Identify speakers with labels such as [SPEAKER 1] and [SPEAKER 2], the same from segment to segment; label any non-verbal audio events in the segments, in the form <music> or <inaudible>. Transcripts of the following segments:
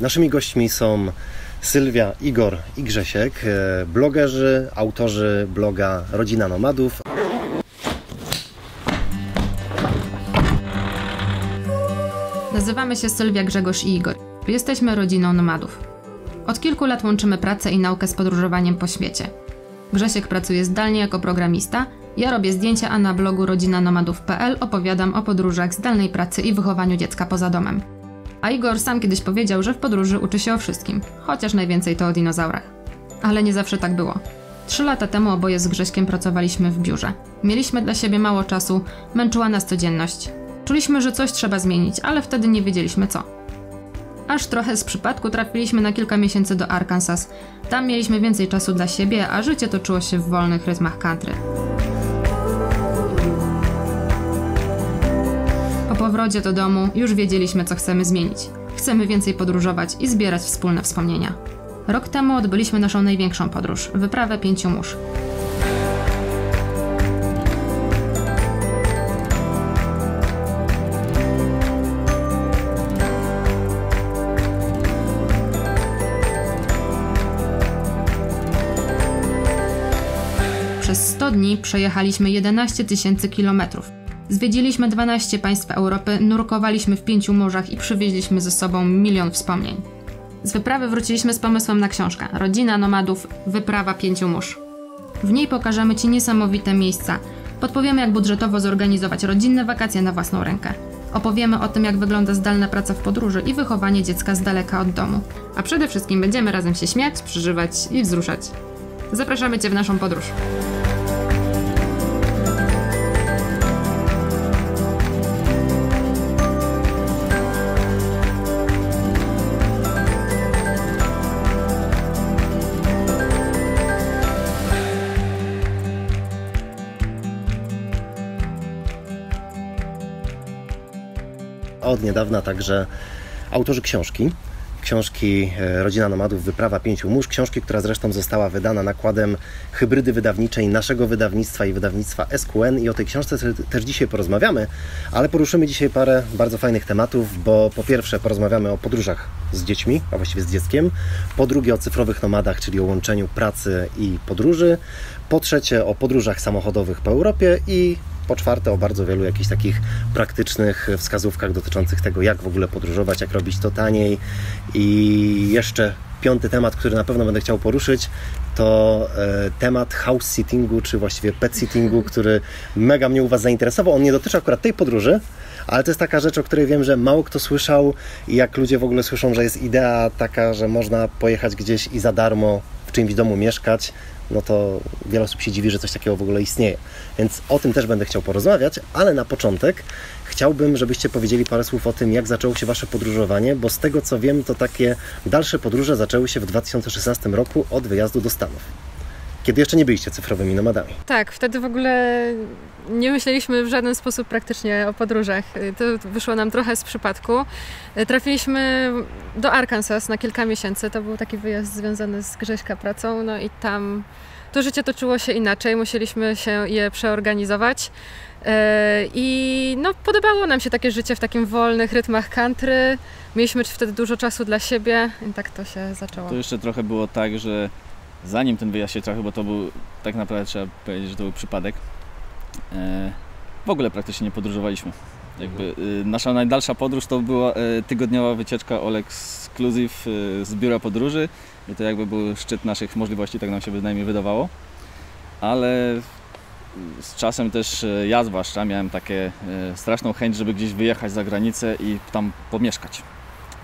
[SPEAKER 1] Naszymi gośćmi są Sylwia, Igor i Grzesiek, e, blogerzy, autorzy bloga Rodzina Nomadów.
[SPEAKER 2] Nazywamy się Sylwia, Grzegorz i Igor. Jesteśmy rodziną nomadów. Od kilku lat łączymy pracę i naukę z podróżowaniem po świecie. Grzesiek pracuje zdalnie jako programista, ja robię zdjęcia, a na blogu rodzinanomadów.pl opowiadam o podróżach, zdalnej pracy i wychowaniu dziecka poza domem. A Igor sam kiedyś powiedział, że w podróży uczy się o wszystkim, chociaż najwięcej to o dinozaurach. Ale nie zawsze tak było. Trzy lata temu oboje z Grześkiem pracowaliśmy w biurze. Mieliśmy dla siebie mało czasu, męczyła nas codzienność. Czuliśmy, że coś trzeba zmienić, ale wtedy nie wiedzieliśmy co. Aż trochę z przypadku trafiliśmy na kilka miesięcy do Arkansas. Tam mieliśmy więcej czasu dla siebie, a życie toczyło się w wolnych rytmach country. Powrocie do domu już wiedzieliśmy, co chcemy zmienić. Chcemy więcej podróżować i zbierać wspólne wspomnienia. Rok temu odbyliśmy naszą największą podróż wyprawę pięciu mórz. Przez 100 dni przejechaliśmy 11 tysięcy kilometrów. Zwiedziliśmy 12 państw Europy, nurkowaliśmy w pięciu morzach i przywieźliśmy ze sobą milion wspomnień. Z wyprawy wróciliśmy z pomysłem na książkę Rodzina Nomadów Wyprawa Pięciu Mórz. W niej pokażemy Ci niesamowite miejsca, podpowiemy jak budżetowo zorganizować rodzinne wakacje na własną rękę. Opowiemy o tym, jak wygląda zdalna praca w podróży i wychowanie dziecka z daleka od domu. A przede wszystkim będziemy razem się śmiać, przeżywać i wzruszać. Zapraszamy Cię w naszą podróż.
[SPEAKER 1] Od niedawna także autorzy książki. Książki e, Rodzina Nomadów, Wyprawa Pięciu Mórz. Książki, która zresztą została wydana nakładem hybrydy wydawniczej naszego wydawnictwa i wydawnictwa SQN. I o tej książce te- też dzisiaj porozmawiamy, ale poruszymy dzisiaj parę bardzo fajnych tematów, bo po pierwsze porozmawiamy o podróżach z dziećmi, a właściwie z dzieckiem. Po drugie o cyfrowych nomadach, czyli o łączeniu pracy i podróży. Po trzecie o podróżach samochodowych po Europie i po czwarte o bardzo wielu jakichś takich praktycznych wskazówkach dotyczących tego, jak w ogóle podróżować, jak robić to taniej. I jeszcze piąty temat, który na pewno będę chciał poruszyć, to e, temat house sittingu, czy właściwie pet sittingu, <laughs> który mega mnie u Was zainteresował. On nie dotyczy akurat tej podróży, ale to jest taka rzecz, o której wiem, że mało kto słyszał i jak ludzie w ogóle słyszą, że jest idea taka, że można pojechać gdzieś i za darmo w czyimś domu mieszkać, no to wiele osób się dziwi, że coś takiego w ogóle istnieje. Więc o tym też będę chciał porozmawiać, ale na początek chciałbym, żebyście powiedzieli parę słów o tym, jak zaczęło się Wasze podróżowanie, bo z tego co wiem, to takie dalsze podróże zaczęły się w 2016 roku od wyjazdu do Stanów. Kiedy jeszcze nie byliście cyfrowymi nomadami.
[SPEAKER 3] Tak, wtedy w ogóle nie myśleliśmy w żaden sposób praktycznie o podróżach. To wyszło nam trochę z przypadku. Trafiliśmy do Arkansas na kilka miesięcy. To był taki wyjazd związany z Grześka pracą, no i tam to życie toczyło się inaczej. Musieliśmy się je przeorganizować. E, I no, podobało nam się takie życie w takim wolnych rytmach country. Mieliśmy wtedy dużo czasu dla siebie i tak to się zaczęło.
[SPEAKER 4] To jeszcze trochę było tak, że zanim ten wyjazd się trafił, bo to był tak naprawdę trzeba powiedzieć, że to był przypadek, w ogóle praktycznie nie podróżowaliśmy. Jakby, y, nasza najdalsza podróż to była e, tygodniowa wycieczka All Exclusive e, z biura podróży i to jakby był szczyt naszych możliwości, tak nam się bynajmniej wydawało. Ale z czasem też e, ja zwłaszcza miałem takie e, straszną chęć, żeby gdzieś wyjechać za granicę i tam pomieszkać.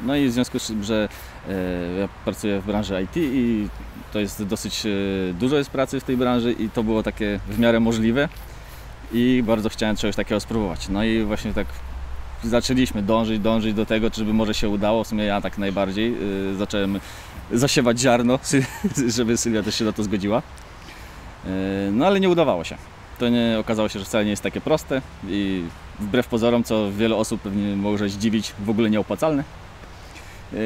[SPEAKER 4] No i w związku z tym, że e, ja pracuję w branży IT i to jest dosyć e, dużo jest pracy w tej branży i to było takie w miarę możliwe i bardzo chciałem czegoś takiego spróbować. No i właśnie tak zaczęliśmy dążyć, dążyć do tego, żeby może się udało. W sumie ja tak najbardziej e, zacząłem zasiewać ziarno, <laughs> żeby Sylwia też się na to zgodziła. E, No ale nie udawało się. To nie okazało się, że wcale nie jest takie proste i wbrew pozorom, co wiele osób pewnie może zdziwić, w ogóle nieopłacalne. E,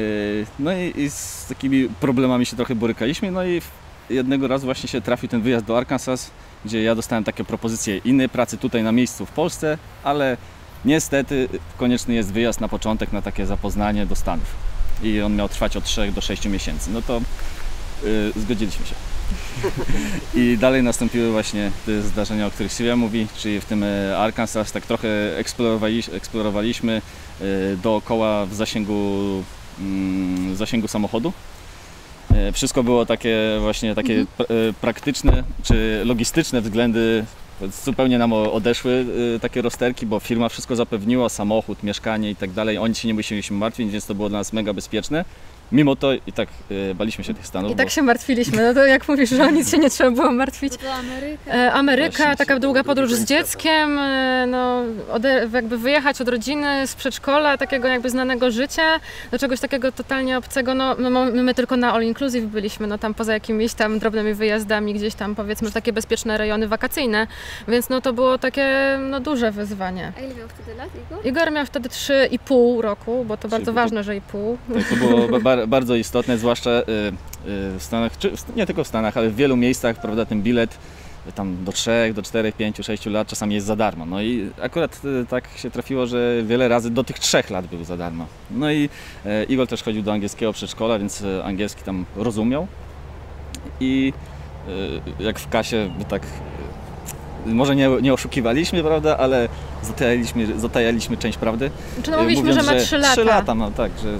[SPEAKER 4] No i, i z takimi problemami się trochę borykaliśmy, no i jednego razu właśnie się trafił ten wyjazd do Arkansas, gdzie ja dostałem takie propozycje innej pracy tutaj na miejscu w Polsce, ale niestety konieczny jest wyjazd na początek na takie zapoznanie do Stanów. i on miał trwać od 3 do 6 miesięcy. No to y, zgodziliśmy się. <laughs> I dalej nastąpiły właśnie te zdarzenia, o których Sylwia mówi, czyli w tym e, Arkansas tak trochę eksplorowali, eksplorowaliśmy e, dookoła w zasięgu, mm, w zasięgu samochodu. E, Wszystko było takie właśnie takie pra- e, praktyczne czy logistyczne względy zupełnie nam odeszły e, takie rozterki, bo firma wszystko zapewniła, samochód, mieszkanie i tak dalej. Oni się nie musieliśmy martwić, więc to było dla nas mega bezpieczne. Mimo to i tak e, baliśmy się tych Stanów.
[SPEAKER 2] I tak
[SPEAKER 4] bo-
[SPEAKER 2] się martwiliśmy. No to jak mówisz, że o nic się nie trzeba było martwić.
[SPEAKER 5] To Ameryka.
[SPEAKER 2] E, Ameryka,
[SPEAKER 4] Właśnie.
[SPEAKER 2] taka długa podróż z dzieckiem, e, no, ode, jakby wyjechać od rodziny, z przedszkola, takiego jakby znanego życia, do czegoś takiego totalnie obcego, no, my my tylko na all inclusive byliśmy, no tam poza jakimiś tam drobnymi wyjazdami, gdzieś tam powiedzmy w takie bezpieczne rejony wakacyjne, więc no to było takie no duże wyzwanie.
[SPEAKER 5] A ile miał wtedy lat, Igor?
[SPEAKER 2] Igor miał wtedy 3,5 roku, bo to bardzo
[SPEAKER 4] 3,5.
[SPEAKER 2] ważne, że i pół.
[SPEAKER 4] Tak, to było bar- bardzo istotne, zwłaszcza y, y, w Stanach, czy nie tylko w Stanach, ale w wielu miejscach, prawda, ten bilet y, tam do 3, do 4, 5, 6 lat czasami jest za darmo. No i akurat tak się trafiło, że wiele razy do tych 3 lat był za darmo. No i Igor też chodził do angielskiego przedszkola, więc angielski tam rozumiał. I jak w kasie by tak może nie, nie oszukiwaliśmy, prawda, ale zatajaliśmy, zatajaliśmy część prawdy.
[SPEAKER 2] Czy no mówiliśmy,
[SPEAKER 4] mówiąc,
[SPEAKER 2] że ma 3 lata,
[SPEAKER 4] 3 lata, no tak, że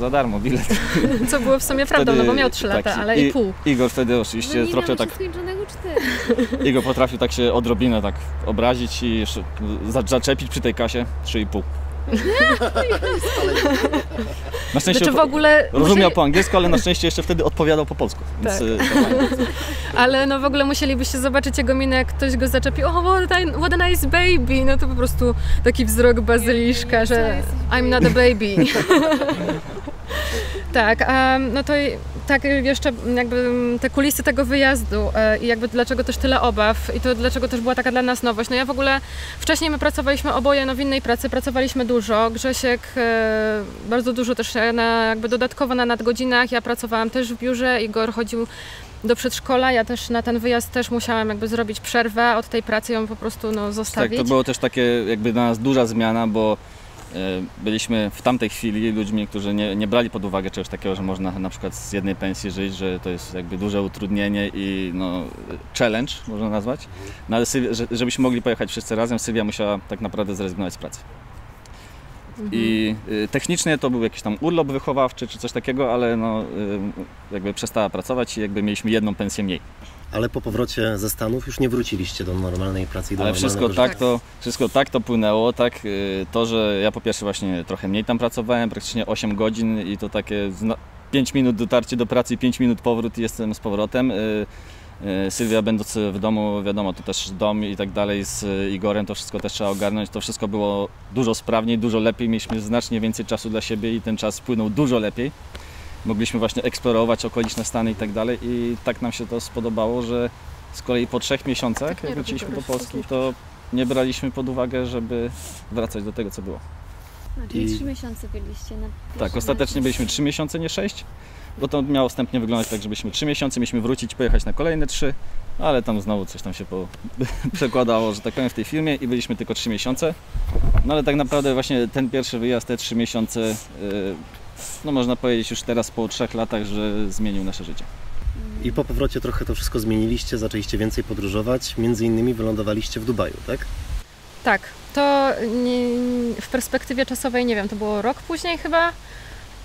[SPEAKER 4] za darmo bilet. <laughs>
[SPEAKER 2] co było w sumie prawdą, no bo miał 3
[SPEAKER 4] tak,
[SPEAKER 2] lata, ale i pół.
[SPEAKER 4] Igor wtedy oczywiście
[SPEAKER 5] no nie
[SPEAKER 4] trochę tak. <laughs> Igor potrafił tak się odrobinę tak obrazić i jeszcze za- zaczepić przy tej kasie 3,5. <laughs> Na szczęście
[SPEAKER 2] Znaczy w ogóle...
[SPEAKER 4] rozumiał
[SPEAKER 2] musieli-
[SPEAKER 4] po angielsku, ale na szczęście jeszcze wtedy odpowiadał po polsku. Więc,
[SPEAKER 2] Tak.
[SPEAKER 4] y,
[SPEAKER 2] Ale no w ogóle musielibyście zobaczyć jego minę, jak ktoś go zaczepił, o what a, what a nice baby, no to po prostu taki wzrok bazyliszka, że I'm not a baby. Tak, a no to tak jeszcze jakby te kulisy tego wyjazdu e, i jakby dlaczego też tyle obaw i to dlaczego też była taka dla nas nowość. No ja w ogóle wcześniej my pracowaliśmy oboje no w innej pracy, pracowaliśmy dużo, Grzesiek e, bardzo dużo też na, jakby dodatkowo na nadgodzinach, ja pracowałam też w biurze, Igor chodził do przedszkola. Ja też na ten wyjazd też musiałam jakby zrobić przerwę od tej pracy, ją po prostu no,
[SPEAKER 4] tak,
[SPEAKER 2] zostawić.
[SPEAKER 4] to było też takie jakby dla nas duża zmiana, bo byliśmy w tamtej chwili ludźmi, którzy nie, nie brali pod uwagę czegoś takiego, że można na przykład z jednej pensji żyć, że to jest jakby duże utrudnienie i no, challenge można nazwać. No ale Sylwia, że, żebyśmy mogli pojechać wszyscy razem, Sylwia musiała tak naprawdę zrezygnować z pracy. I y, technicznie to był jakiś tam urlop wychowawczy czy coś takiego, ale no, y, jakby przestała pracować i jakby mieliśmy jedną pensję mniej.
[SPEAKER 1] Ale po powrocie ze Stanów już nie wróciliście do normalnej pracy i do
[SPEAKER 4] Ale wszystko
[SPEAKER 1] życia.
[SPEAKER 4] tak, to, wszystko tak to płynęło, tak, y, to, że ja po pierwsze właśnie trochę mniej tam pracowałem, praktycznie 8 godzin i to takie 5 minut dotarcie do pracy, 5 minut powrót i jestem z powrotem. Y, y, Sylwia będąc w domu, wiadomo, to też dom i tak dalej z Igorem, to wszystko też trzeba ogarnąć, to wszystko było dużo sprawniej, dużo lepiej, mieliśmy znacznie więcej czasu dla siebie i ten czas płynął dużo lepiej. Mogliśmy właśnie eksplorować okoliczne stany i tak dalej i tak nam się to spodobało, że z kolei po trzech miesiącach,
[SPEAKER 2] Tak
[SPEAKER 4] jak wróciliśmy do Polski,
[SPEAKER 2] stosunku.
[SPEAKER 4] to nie braliśmy pod uwagę, żeby wracać do tego, co było.
[SPEAKER 5] No, czyli
[SPEAKER 1] I-
[SPEAKER 5] trzy miesiące byliście na
[SPEAKER 4] Tak, ostatecznie byliśmy 3 miesiące, nie 6, bo to miało wstępnie wyglądać tak, żebyśmy 3 miesiące, mieliśmy wrócić, pojechać na kolejne 3, ale tam znowu coś tam się po... <laughs> przekładało, że tak powiem, w tej firmie i byliśmy tylko 3 miesiące. No ale tak naprawdę właśnie ten pierwszy wyjazd, te 3 miesiące, yy, no można powiedzieć już teraz po 3 latach, że zmienił nasze życie.
[SPEAKER 1] I po powrocie trochę to wszystko zmieniliście, zaczęliście więcej podróżować, między innymi wylądowaliście w Dubaju, tak?
[SPEAKER 2] Tak, to nie, w perspektywie czasowej, nie wiem, to było rok później chyba?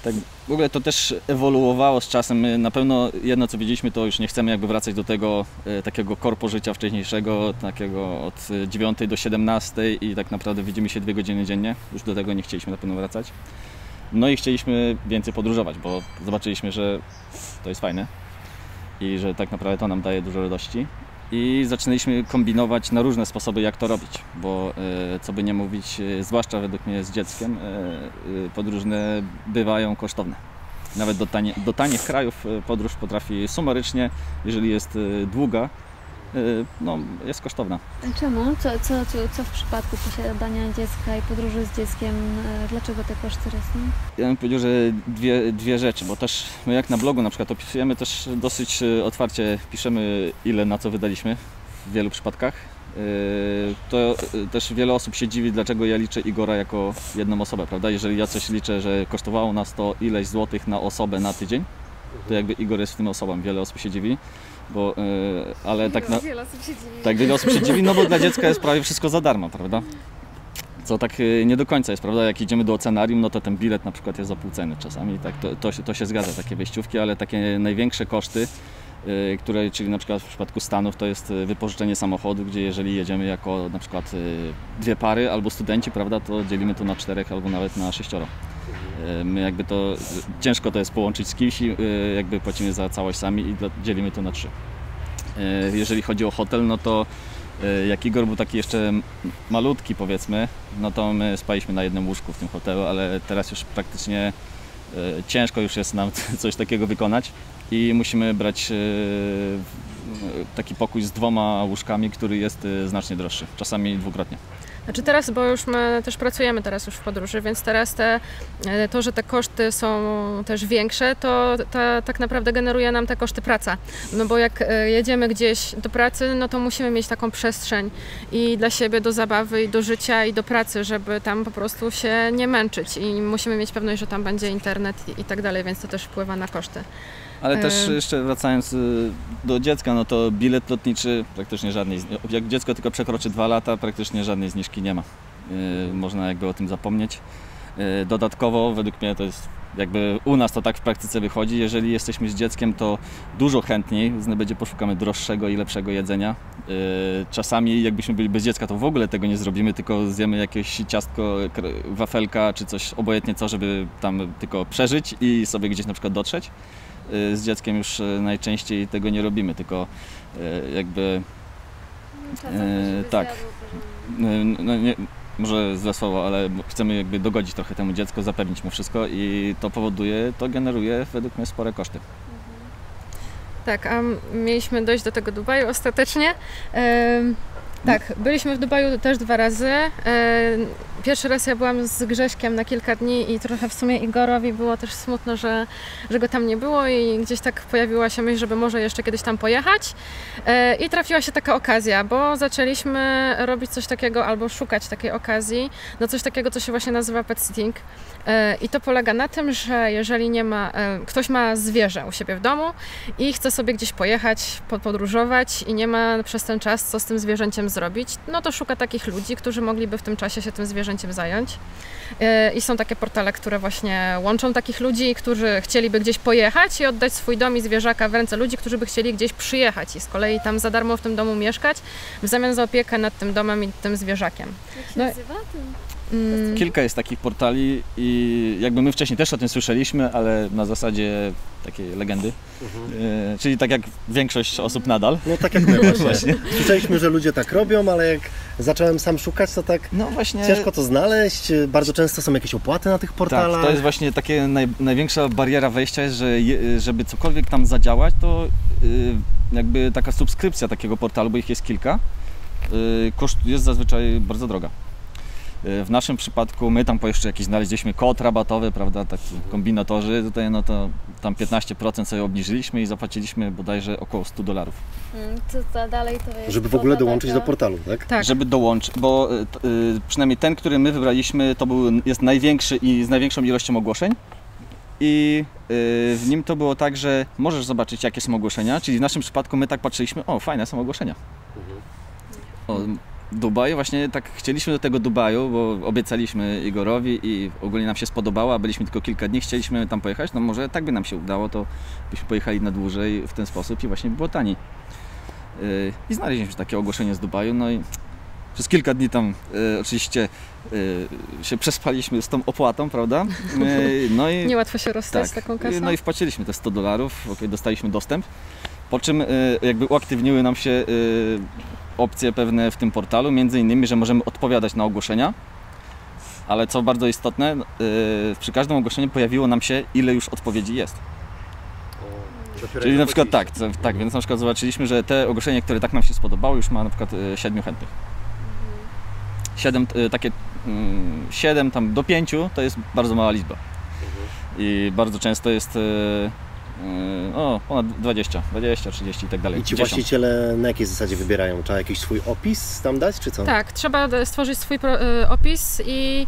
[SPEAKER 4] Tak, w ogóle to też ewoluowało z czasem. My na pewno jedno co widzieliśmy, to już nie chcemy jakby wracać do tego e, takiego korpo życia wcześniejszego, takiego od e, 9 do 17 i tak naprawdę widzimy się dwie godziny dziennie. Już do tego nie chcieliśmy na pewno wracać. No i chcieliśmy więcej podróżować, bo zobaczyliśmy, że to jest fajne i że tak naprawdę to nam daje dużo radości. I zaczynaliśmy kombinować na różne sposoby, jak to robić, bo e, co by nie mówić, e, zwłaszcza według mnie z dzieckiem, e, podróżne bywają kosztowne. Nawet do, tanie, do tanich krajów podróż potrafi sumarycznie, jeżeli jest długa, no, jest kosztowna.
[SPEAKER 5] Czemu? Co, co, co, w przypadku posiadania dziecka i podróży z dzieckiem, e, dlaczego te koszty rosną?
[SPEAKER 4] Ja bym powiedział, że dwie, dwie rzeczy, bo też my jak na blogu na przykład opisujemy też dosyć e, otwarcie, piszemy ile na co wydaliśmy w wielu przypadkach. To też wiele osób się dziwi, dlaczego ja liczę Igora jako jedną osobę, prawda? Jeżeli ja coś liczę, że kosztowało nas to ileś złotych na osobę na tydzień, to jakby Igor jest w tym osobą. Wiele osób się dziwi, bo, yy, ale tak na,
[SPEAKER 5] Wiele osób się dziwi.
[SPEAKER 4] tak wiele osób się dziwi, no bo dla dziecka jest prawie wszystko za darmo, prawda? Co tak yy, nie do końca jest, prawda? Jak idziemy do ocenarium, no to ten bilet na przykład jest za pół ceny czasami, tak to, to, się, to się zgadza, takie wejściówki, ale takie największe koszty, yy, które, czyli na przykład w przypadku Stanów to jest wypożyczenie samochodu, gdzie jeżeli jedziemy jako na przykład dwie pary albo studenci, prawda, to dzielimy to na czterech albo nawet na sześcioro. Yy, My jakby to, ciężko to jest połączyć z kimś i yy, jakby płacimy za całość sami i dzielimy to na trzy. Yy, Jeżeli chodzi o hotel, no to jak Igor był taki jeszcze malutki powiedzmy, no to my spaliśmy na jednym łóżku w tym hotelu, ale teraz już praktycznie ciężko już jest nam <laughs> coś takiego wykonać i musimy brać taki pokój z dwoma łóżkami, który jest znacznie droższy, czasami dwukrotnie.
[SPEAKER 2] Znaczy teraz, bo już my też pracujemy teraz już w podróży, więc teraz te, e, to, że te koszty są też większe, to ta, tak naprawdę generuje nam te koszty praca. No bo jak e, jedziemy gdzieś do pracy, no to musimy mieć taką przestrzeń i dla siebie do zabawy, i do życia, i do pracy, żeby tam po prostu się nie męczyć i musimy mieć pewność, że tam będzie internet i, i tak dalej, więc to też wpływa na koszty.
[SPEAKER 4] Ale też jeszcze wracając y, do dziecka, no to bilet lotniczy praktycznie żadnej, jak dziecko tylko przekroczy dwa lata, praktycznie żadnej zniżki nie ma. Y, Można jakby o tym zapomnieć. Y, Dodatkowo według mnie to jest jakby u nas to tak w praktyce wychodzi, jeżeli jesteśmy z dzieckiem, to dużo chętniej będzie poszukamy droższego i lepszego jedzenia. Czasami jakbyśmy byli bez dziecka, to w ogóle tego nie zrobimy, tylko zjemy jakieś ciastko, wafelka czy coś obojętnie co, żeby tam tylko przeżyć i sobie gdzieś na przykład dotrzeć. Y, Z dzieckiem już y, najczęściej tego nie robimy, tylko y, jakby E, tak. no nie, może złe słowo, ale chcemy jakby dogodzić trochę temu dziecku, zapewnić mu wszystko i to powoduje, to generuje według mnie spore koszty.
[SPEAKER 2] Tak, a mieliśmy dojść do tego Dubaju ostatecznie. Em, tak, byliśmy w Dubaju też dwa razy. Em, Pierwszy raz ja byłam z Grześkiem na kilka dni i trochę w sumie Igorowi było też smutno, że, że go tam nie było i gdzieś tak pojawiła się myśl, żeby może jeszcze kiedyś tam pojechać. E, I trafiła się taka okazja, bo zaczęliśmy robić coś takiego albo szukać takiej okazji, no coś takiego, co się właśnie nazywa pet sitting. E, I to polega na tym, że jeżeli nie ma, e, ktoś ma zwierzę u siebie w domu i chce sobie gdzieś pojechać, podróżować i nie ma przez ten czas co z tym zwierzęciem zrobić, no to szuka takich ludzi, którzy mogliby w tym czasie się tym zwierzęciem zająć. E, I są takie portale, które właśnie łączą takich ludzi, którzy chcieliby gdzieś pojechać i oddać swój dom i zwierzaka w ręce ludzi, którzy by chcieli gdzieś przyjechać i z kolei tam za darmo w tym domu mieszkać, w zamian za opiekę nad tym domem i tym zwierzakiem.
[SPEAKER 5] Jak się
[SPEAKER 2] No-
[SPEAKER 5] nazywa?
[SPEAKER 2] Mm,
[SPEAKER 4] Kilka jest takich portali i jakby my wcześniej też o tym słyszeliśmy, ale na zasadzie takiej legendy, Y, czyli tak jak większość osób nadal.
[SPEAKER 1] No tak jak my <laughs> właśnie. Słyszeliśmy, że ludzie tak robią, ale jak zacząłem sam szukać, to tak
[SPEAKER 4] No właśnie.
[SPEAKER 1] ciężko to znaleźć. Bardzo często są jakieś opłaty na tych portalach.
[SPEAKER 4] Tak, to jest właśnie takie naj, największa bariera wejścia, jest, że je, żeby cokolwiek tam zadziałać, to y, jakby taka subskrypcja takiego portalu, bo ich jest kilka, y, koszt jest zazwyczaj bardzo droga. W naszym przypadku my tam po jeszcze jakiś znaleźliśmy kod rabatowy, prawda, taki kombinatorzy, tutaj no to tam 15% sobie obniżyliśmy i zapłaciliśmy bodajże około 100 dolarów.
[SPEAKER 5] Mm, Co to dalej to jest
[SPEAKER 1] Żeby w ogóle dołączyć
[SPEAKER 5] taka-
[SPEAKER 1] do portalu, tak?
[SPEAKER 2] tak.
[SPEAKER 4] Żeby dołączyć, bo y, y, przynajmniej ten, który my wybraliśmy, to był, jest największy i z największą ilością ogłoszeń. I y, w nim to było tak, że możesz zobaczyć, jakie są ogłoszenia, czyli w naszym przypadku my tak patrzyliśmy, o fajne są ogłoszenia. O, Dubaj, właśnie tak chcieliśmy do tego Dubaju, bo obiecaliśmy Igorowi i ogólnie nam się spodobało, a byliśmy tylko kilka dni, chcieliśmy tam pojechać, no może tak by nam się udało, to byśmy pojechali na dłużej w ten sposób i właśnie było taniej. Y, I znaleźliśmy takie ogłoszenie z Dubaju, no i przez kilka dni tam y, oczywiście y, się przespaliśmy z tą opłatą, prawda? Y, no i <laughs>
[SPEAKER 2] Niełatwo się rozstać z taką kasą.
[SPEAKER 4] no i wpłaciliśmy te 100 dolarów, ok, dostaliśmy dostęp. Po czym y, jakby uaktywniły nam się opcje pewne w tym portalu, między innymi, że możemy odpowiadać na ogłoszenia. Ale co bardzo istotne, y, przy każdym ogłoszeniu pojawiło nam się, ile już odpowiedzi jest. Czyli na przykład tak, co- tak, więc na przykład zobaczyliśmy, że te ogłoszenie, które tak nam się spodobało, już ma na przykład y, siedmiu chętnych. Siedem, y, takie mm, siedem tam do pięciu to jest bardzo mała liczba. I bardzo często jest Yy, O, ponad 20, 20, 30 i tak dalej.
[SPEAKER 1] I ci
[SPEAKER 4] 10.
[SPEAKER 1] właściciele na jakiej zasadzie wybierają? Trzeba jakiś swój opis tam dać, czy co?
[SPEAKER 2] Tak, trzeba stworzyć swój y, opis i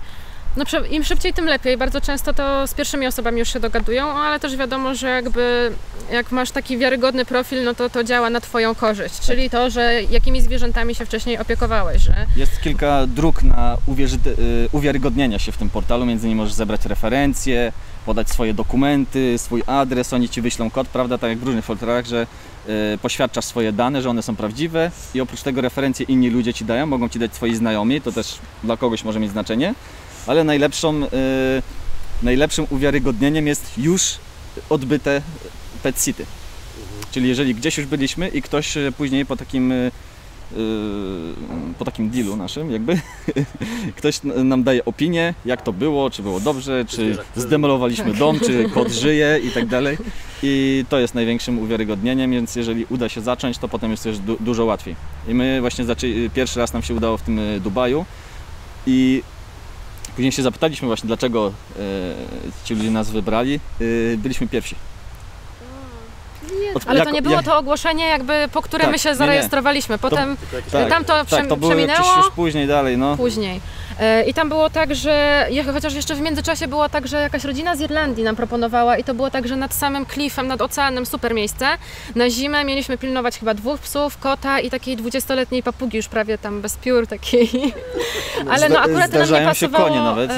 [SPEAKER 2] no, im szybciej, tym lepiej. Bardzo często to z pierwszymi osobami już się dogadują, ale też wiadomo, że jakby jak masz taki wiarygodny profil, no to to działa na Twoją korzyść. Czyli to, że jakimi zwierzętami się wcześniej opiekowałeś, że
[SPEAKER 4] Jest kilka dróg na uwierzy- y, uwiarygodnienia się w tym portalu, między innymi możesz zebrać referencje, podać swoje dokumenty, swój adres, oni Ci wyślą kod, prawda, tak jak w różnych portalach, że y, poświadczasz swoje dane, że one są prawdziwe i oprócz tego referencje inni ludzie Ci dają, mogą Ci dać Twoi znajomi, to też dla kogoś może mieć znaczenie, ale najlepszą, y, najlepszym uwiarygodnieniem jest już odbyte Pet City. Czyli jeżeli gdzieś już byliśmy i ktoś y, później po takim po takim dealu naszym jakby <laughs> ktoś nam daje opinię, jak to było, czy było dobrze, czy zdemolowaliśmy dom, czy kot <laughs> żyje i tak dalej. I to jest największym uwiarygodnieniem, więc jeżeli uda się zacząć, to potem jest już du- dużo łatwiej. I my właśnie zaczęli, pierwszy raz nam się udało w tym y, Dubaju i później się zapytaliśmy właśnie, dlaczego y, ci ludzie nas wybrali. Y, byliśmy pierwsi.
[SPEAKER 2] Ale to nie było to ogłoszenie, jakby po którym
[SPEAKER 4] Tak,
[SPEAKER 2] my się zarejestrowaliśmy. Potem
[SPEAKER 4] Tak,
[SPEAKER 2] tam to przem-
[SPEAKER 4] tak, to było
[SPEAKER 2] przeminęło.
[SPEAKER 4] gdzieś już później dalej, no.
[SPEAKER 2] później. E, I tam było tak, że chociaż jeszcze w międzyczasie było tak, że jakaś rodzina z Irlandii nam proponowała i to było tak, że nad samym klifem, nad oceanem, super miejsce. Na zimę mieliśmy pilnować chyba dwóch psów, kota i takiej 20-letniej papugi już prawie tam bez piór takiej. <laughs> Ale no akurat to nam nie
[SPEAKER 4] zdarzają się
[SPEAKER 2] pasowało.
[SPEAKER 4] konie nawet.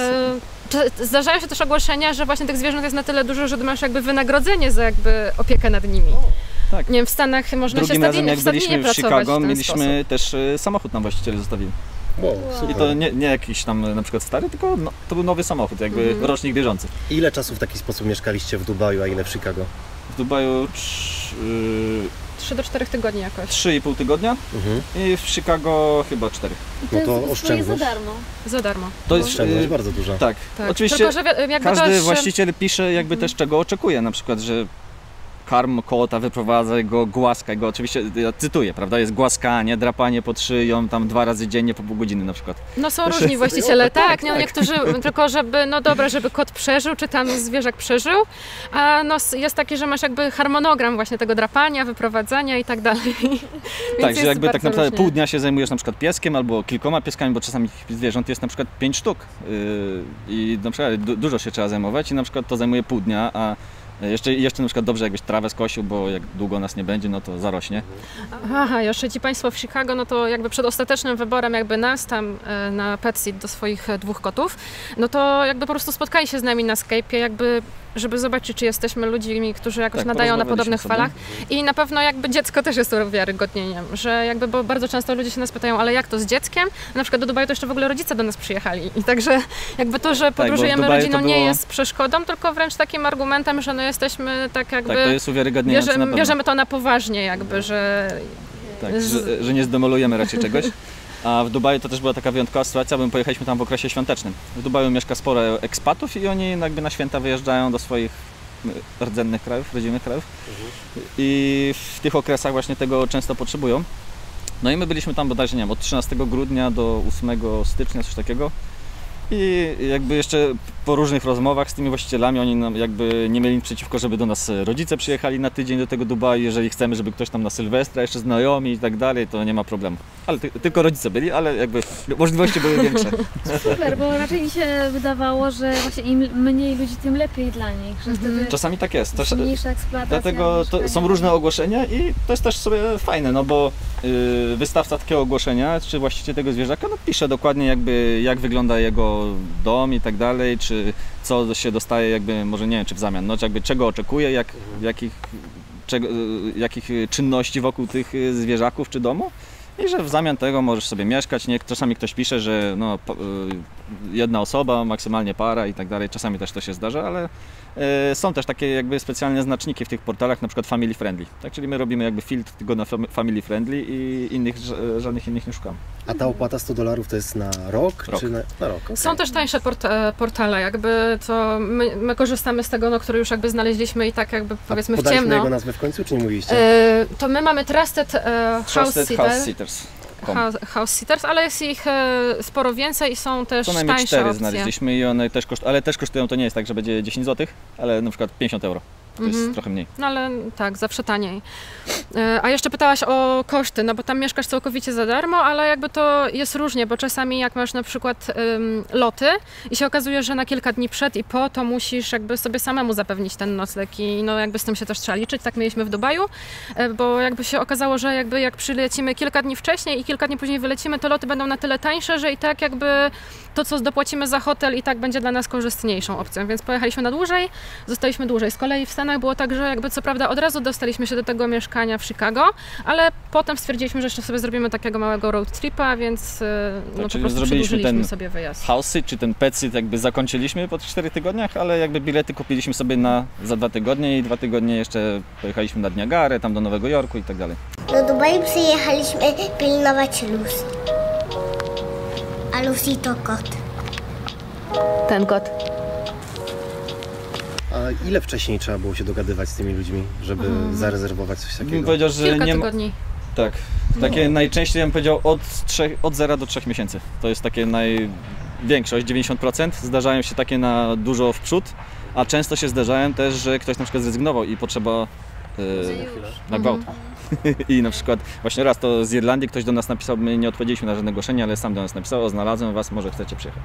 [SPEAKER 2] E, Zdarzają się też ogłoszenia, że właśnie tych zwierząt jest na tyle dużo, że masz jakby wynagrodzenie za jakby opiekę nad nimi.
[SPEAKER 4] Tak.
[SPEAKER 2] Nie wiem, w Stanach można
[SPEAKER 4] Drugim
[SPEAKER 2] się
[SPEAKER 4] razem
[SPEAKER 2] stadnie,
[SPEAKER 4] jak
[SPEAKER 2] w stadninie
[SPEAKER 4] byliśmy w Chicago,
[SPEAKER 2] w
[SPEAKER 4] mieliśmy
[SPEAKER 2] sposób.
[SPEAKER 4] też y, samochód nam właściciele zostawili.
[SPEAKER 1] Wow,
[SPEAKER 4] I to nie, nie jakiś tam na przykład stary, tylko no, to był nowy samochód, jakby
[SPEAKER 2] Mhm.
[SPEAKER 4] rocznik bieżący.
[SPEAKER 1] Ile czasu w taki sposób mieszkaliście w Dubaju, a ile w Chicago?
[SPEAKER 4] W Dubaju trz- y,
[SPEAKER 2] 3 do 4 tygodni jakoś.
[SPEAKER 4] 3,5 tygodnia
[SPEAKER 1] Mhm.
[SPEAKER 4] i w Chicago chyba 4.
[SPEAKER 5] I to
[SPEAKER 1] No to
[SPEAKER 5] jest swoje
[SPEAKER 1] oszczędność.
[SPEAKER 5] za darmo.
[SPEAKER 2] Za darmo.
[SPEAKER 4] To jest,
[SPEAKER 1] Oszczędność
[SPEAKER 4] y,
[SPEAKER 1] bardzo duża.
[SPEAKER 4] tak,
[SPEAKER 2] Tak.
[SPEAKER 4] oczywiście
[SPEAKER 2] Tylko, że wi- jakby
[SPEAKER 4] każdy
[SPEAKER 2] też,
[SPEAKER 4] właściciel pisze jakby też czego oczekuje, na przykład, że karm kota, wyprowadza go, głaska go, oczywiście, ja cytuję, prawda, jest głaskanie, drapanie pod szyją, tam dwa razy dziennie po pół godziny na przykład.
[SPEAKER 2] No są różni właściciele, <laughs>
[SPEAKER 4] tak,
[SPEAKER 2] tak, no
[SPEAKER 4] tak.
[SPEAKER 2] niektórzy tylko żeby, no dobra, żeby kot przeżył, czy tam zwierzak przeżył, a no jest taki, że masz jakby harmonogram właśnie tego drapania, wyprowadzania i tak dalej. <laughs>
[SPEAKER 4] Tak,
[SPEAKER 2] jest
[SPEAKER 4] że jakby tak naprawdę
[SPEAKER 2] różnie.
[SPEAKER 4] pół dnia się zajmujesz na przykład pieskiem albo kilkoma pieskami, bo czasami zwierząt jest na przykład pięć sztuk yy, i na przykład du- dużo się trzeba zajmować i na przykład to zajmuje pół dnia, a jeszcze, jeszcze na przykład dobrze jakbyś trawę skosił, bo jak długo nas nie będzie, no to zarośnie.
[SPEAKER 2] Aha, jeszcze ci Państwo w Chicago, no to jakby przed ostatecznym wyborem jakby nas tam e, na PetSeed do swoich e, dwóch kotów, no to jakby po prostu spotkali się z nami na Skype'ie, jakby żeby zobaczyć, czy jesteśmy ludźmi, którzy jakoś
[SPEAKER 4] Tak,
[SPEAKER 2] nadają na podobnych falach. I na pewno jakby dziecko też jest to wiarygodnieniem, że jakby, bo bardzo często ludzie się nas pytają, ale jak to z dzieckiem? Na przykład do Dubaju to jeszcze w ogóle rodzice do nas przyjechali. I także jakby to, że
[SPEAKER 4] Tak,
[SPEAKER 2] podróżujemy
[SPEAKER 4] to
[SPEAKER 2] rodziną nie
[SPEAKER 4] było-
[SPEAKER 2] jest przeszkodą, tylko wręcz takim argumentem, że no jesteśmy tak jakby...
[SPEAKER 4] Tak, to jest uwiarygadniające na
[SPEAKER 2] Bierzemy, bierzemy to na poważnie jakby, że
[SPEAKER 4] Tak, że, że nie zdemolujemy raczej czegoś. <laughs> A w Dubaju to też była taka wyjątkowa sytuacja, bo my pojechaliśmy tam w okresie świątecznym. W Dubaju mieszka sporo ekspatów i oni jakby na święta wyjeżdżają do swoich rdzennych krajów, rodzinnych krajów. I w tych okresach właśnie tego często potrzebują. No i my byliśmy tam bodajże, nie wiem, od 13 grudnia do 8 stycznia, coś takiego. I jakby jeszcze po różnych rozmowach z tymi właścicielami, oni nam jakby nie mieli nic przeciwko, żeby do nas rodzice przyjechali na tydzień do tego Dubaju. Jeżeli chcemy, żeby ktoś tam na Sylwestra, jeszcze znajomi i tak dalej, to nie ma problemu. Ale ty, tylko rodzice byli, ale jakby możliwości były większe. <laughs>
[SPEAKER 5] Super, bo raczej mi się wydawało, że właśnie im mniej ludzi, tym lepiej dla nich,
[SPEAKER 2] Mhm.
[SPEAKER 4] Czasami tak jest. Też,
[SPEAKER 5] mniejsza eksploatacja
[SPEAKER 4] Dlatego są różne ogłoszenia i to jest też sobie fajne, no bo yy, wystawca takiego ogłoszenia, czy właściciel tego zwierzaka, no pisze dokładnie jakby jak wygląda jego dom i tak dalej, czy co się dostaje jakby, może nie wiem, czy w zamian, no jakby czego oczekuje, jak, jakich, czego, jakich czynności wokół tych zwierzaków czy domu. I że w zamian tego możesz sobie mieszkać. Nie, czasami ktoś pisze, że no, yy, jedna osoba, maksymalnie para i tak dalej. Czasami też to się zdarza, ale Są też takie jakby specjalne znaczniki w tych portalach, na przykład family friendly. Tak, czyli my robimy jakby filtr tylko na fam- family friendly i innych, ża- żadnych innych nie szukamy.
[SPEAKER 1] A ta opłata 100 dolarów to jest na rok?
[SPEAKER 4] Rok.
[SPEAKER 1] Czy na, na rok? okej.
[SPEAKER 2] Są też tańsze port, e, portale, jakby to my, my korzystamy z tego, no, który już jakby znaleźliśmy i tak jakby powiedzmy
[SPEAKER 1] A
[SPEAKER 2] w ciemno.
[SPEAKER 1] jego nazwę w końcu, czy nie mówiliście?
[SPEAKER 2] E, to my mamy Trusted e, House,
[SPEAKER 4] Trusted House Sitters.
[SPEAKER 2] House, house Sitters, ale jest ich e, sporo więcej i są też
[SPEAKER 4] Co najmniej
[SPEAKER 2] tańsze
[SPEAKER 4] cztery
[SPEAKER 2] opcje.
[SPEAKER 4] znaleźliśmy i one też kosztują, ale też kosztują, to nie jest tak, że będzie 10 zł, ale na przykład 50 euro. To jest
[SPEAKER 2] Mhm.
[SPEAKER 4] trochę mniej.
[SPEAKER 2] No ale tak, zawsze taniej. E, A jeszcze pytałaś o koszty, no bo tam mieszkasz całkowicie za darmo, ale jakby to jest różnie, bo czasami jak masz na przykład loty i się okazuje, że na kilka dni przed i po, to musisz jakby sobie samemu zapewnić ten nocleg i no jakby z tym się też trzeba liczyć. Tak mieliśmy w Dubaju, e, bo jakby się okazało, że jakby jak przylecimy kilka dni wcześniej i kilka dni później wylecimy, to loty będą na tyle tańsze, że i tak jakby to, co dopłacimy za hotel i tak będzie dla nas korzystniejszą opcją, więc pojechaliśmy na dłużej, zostaliśmy dłużej. Z kolei w Stanach było tak, że jakby co prawda od razu dostaliśmy się do tego mieszkania w Chicago, ale potem stwierdziliśmy, że jeszcze sobie zrobimy takiego małego road tripa, więc e, no, po
[SPEAKER 4] Tak, czyli
[SPEAKER 2] prostu
[SPEAKER 4] zrobiliśmy ten
[SPEAKER 2] sobie wyjazd.
[SPEAKER 4] House'y czy ten petsit jakby zakończyliśmy po tych 4 tygodniach, ale jakby bilety kupiliśmy sobie na za dwa tygodnie i dwa tygodnie jeszcze pojechaliśmy na Niagarę, tam do Nowego Jorku i tak dalej.
[SPEAKER 6] Do Dubaju przyjechaliśmy pilnować Lucy. A Lucy to kot.
[SPEAKER 2] Ten kot.
[SPEAKER 1] A ile wcześniej trzeba było się dogadywać z tymi ludźmi, żeby zarezerwować coś
[SPEAKER 4] Bym
[SPEAKER 1] takiego?
[SPEAKER 4] powiedział, że
[SPEAKER 2] Kilka
[SPEAKER 4] nie ma,
[SPEAKER 2] tygodni.
[SPEAKER 4] Tak. Takie najczęściej ja bym powiedział od, trzech, od 0 do 3 miesięcy. To jest takie największość, 90%. Zdarzają się takie na dużo w przód, a często się zdarzają też, że ktoś na przykład zrezygnował i potrzeba yy, na gwałt. <laughs> I na przykład właśnie raz to z Irlandii ktoś do nas napisał, my nie odpowiedzieliśmy na żadne ogłoszenie, ale sam do nas napisał, o znalazłem was, może chcecie przyjechać.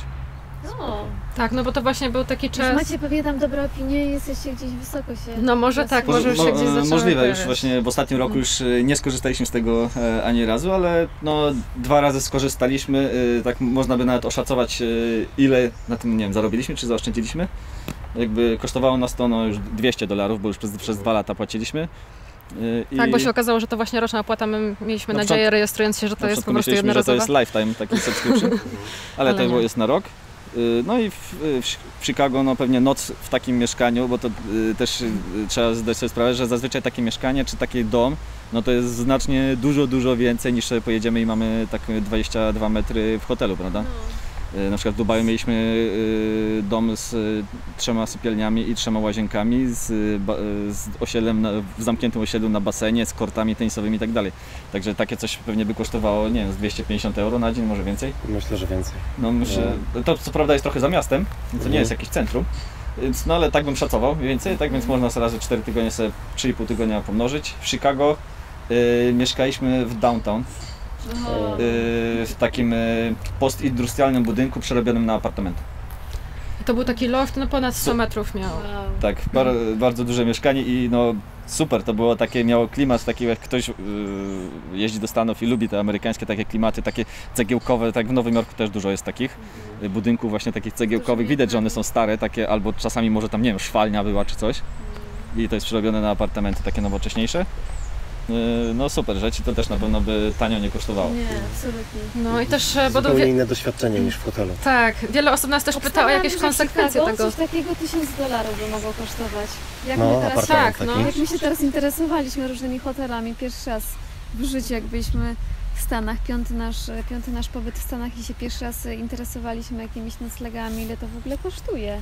[SPEAKER 5] O,
[SPEAKER 2] Tak, no bo to właśnie był taki
[SPEAKER 5] już
[SPEAKER 2] czas...
[SPEAKER 5] macie pewnie tam dobre opinie i jesteście gdzieś wysoko się.
[SPEAKER 2] No może tak, może już się gdzieś zaczęły
[SPEAKER 4] Możliwe, już właśnie w ostatnim roku już e, nie skorzystaliśmy z tego e, ani razu, ale no dwa razy skorzystaliśmy, e, tak można by nawet oszacować e, ile na tym, nie wiem, zarobiliśmy czy zaoszczędziliśmy. Jakby kosztowało nas to no, już 200 dolarów, bo już przez, przez dwa lata płaciliśmy. E,
[SPEAKER 2] Tak,
[SPEAKER 4] i
[SPEAKER 2] bo się okazało, że to właśnie roczna opłata, my mieliśmy
[SPEAKER 4] Na
[SPEAKER 2] nadzieję,
[SPEAKER 4] początku-
[SPEAKER 2] rejestrując się, że to
[SPEAKER 4] na
[SPEAKER 2] jest po prostu
[SPEAKER 4] myśleliśmy, że to
[SPEAKER 2] jednorazowe.
[SPEAKER 4] jest lifetime taki subscription, <laughs> ale,
[SPEAKER 2] Ale
[SPEAKER 4] to
[SPEAKER 2] nie.
[SPEAKER 4] było- jest na rok. Y, No i w, w Chicago no pewnie noc w takim mieszkaniu, bo to y, też y, trzeba zdać sobie sprawę, że zazwyczaj takie mieszkanie czy taki dom, no to jest znacznie dużo, dużo więcej niż sobie pojedziemy i mamy tak 22 metry w hotelu, prawda? Y, Na przykład w Dubaju mieliśmy y, dom z y, trzema sypialniami i trzema łazienkami, z, z osiedlem, na, w zamkniętym osiedlu na basenie, z kortami tenisowymi i tak dalej. Także takie coś pewnie by kosztowało, nie wiem, z 250 euro na dzień, może więcej.
[SPEAKER 1] Myślę, że więcej.
[SPEAKER 4] No myślę, to co prawda jest trochę za miastem, to nie
[SPEAKER 1] Mhm.
[SPEAKER 4] jest jakieś centrum, więc, no ale tak bym szacował mniej więcej, tak więc można sobie razy 4 tygodnie sobie 3,5 tygodnia pomnożyć. W Chicago mieszkaliśmy w downtown, w takim y, postindustrialnym budynku przerobionym na apartamenty.
[SPEAKER 2] To był taki loft, no ponad 100 metrów miał.
[SPEAKER 5] wow.
[SPEAKER 4] Tak, bar, bardzo duże mieszkanie i no super, to było takie, miało klimat taki jak ktoś y, jeździ do Stanów i lubi te amerykańskie takie klimaty, takie cegiełkowe, tak w Nowym Jorku też dużo jest takich y, budynków właśnie takich cegiełkowych, widać, że one są stare, takie albo czasami może tam, nie wiem, szwalnia była czy coś i to jest przerobione na apartamenty takie nowocześniejsze. Y, No super rzecz i to też na pewno by tanio nie kosztowało.
[SPEAKER 5] Nie, absolutnie.
[SPEAKER 2] No i też, e, bo
[SPEAKER 1] Zupełnie inne doświadczenie niż w hotelu.
[SPEAKER 2] tak, wiele osób nas też pyta o jakieś konsekwencje
[SPEAKER 5] Chicago
[SPEAKER 2] tego.
[SPEAKER 5] Coś takiego 1000 dolarów by mogło kosztować. Jak
[SPEAKER 1] No,
[SPEAKER 5] my teraz
[SPEAKER 2] tak, no.
[SPEAKER 5] Jak my się teraz interesowaliśmy różnymi hotelami, pierwszy raz w życiu, jak byliśmy w Stanach, piąty nasz, piąty nasz pobyt w Stanach i się pierwszy raz interesowaliśmy jakimiś noclegami, ile to w ogóle kosztuje.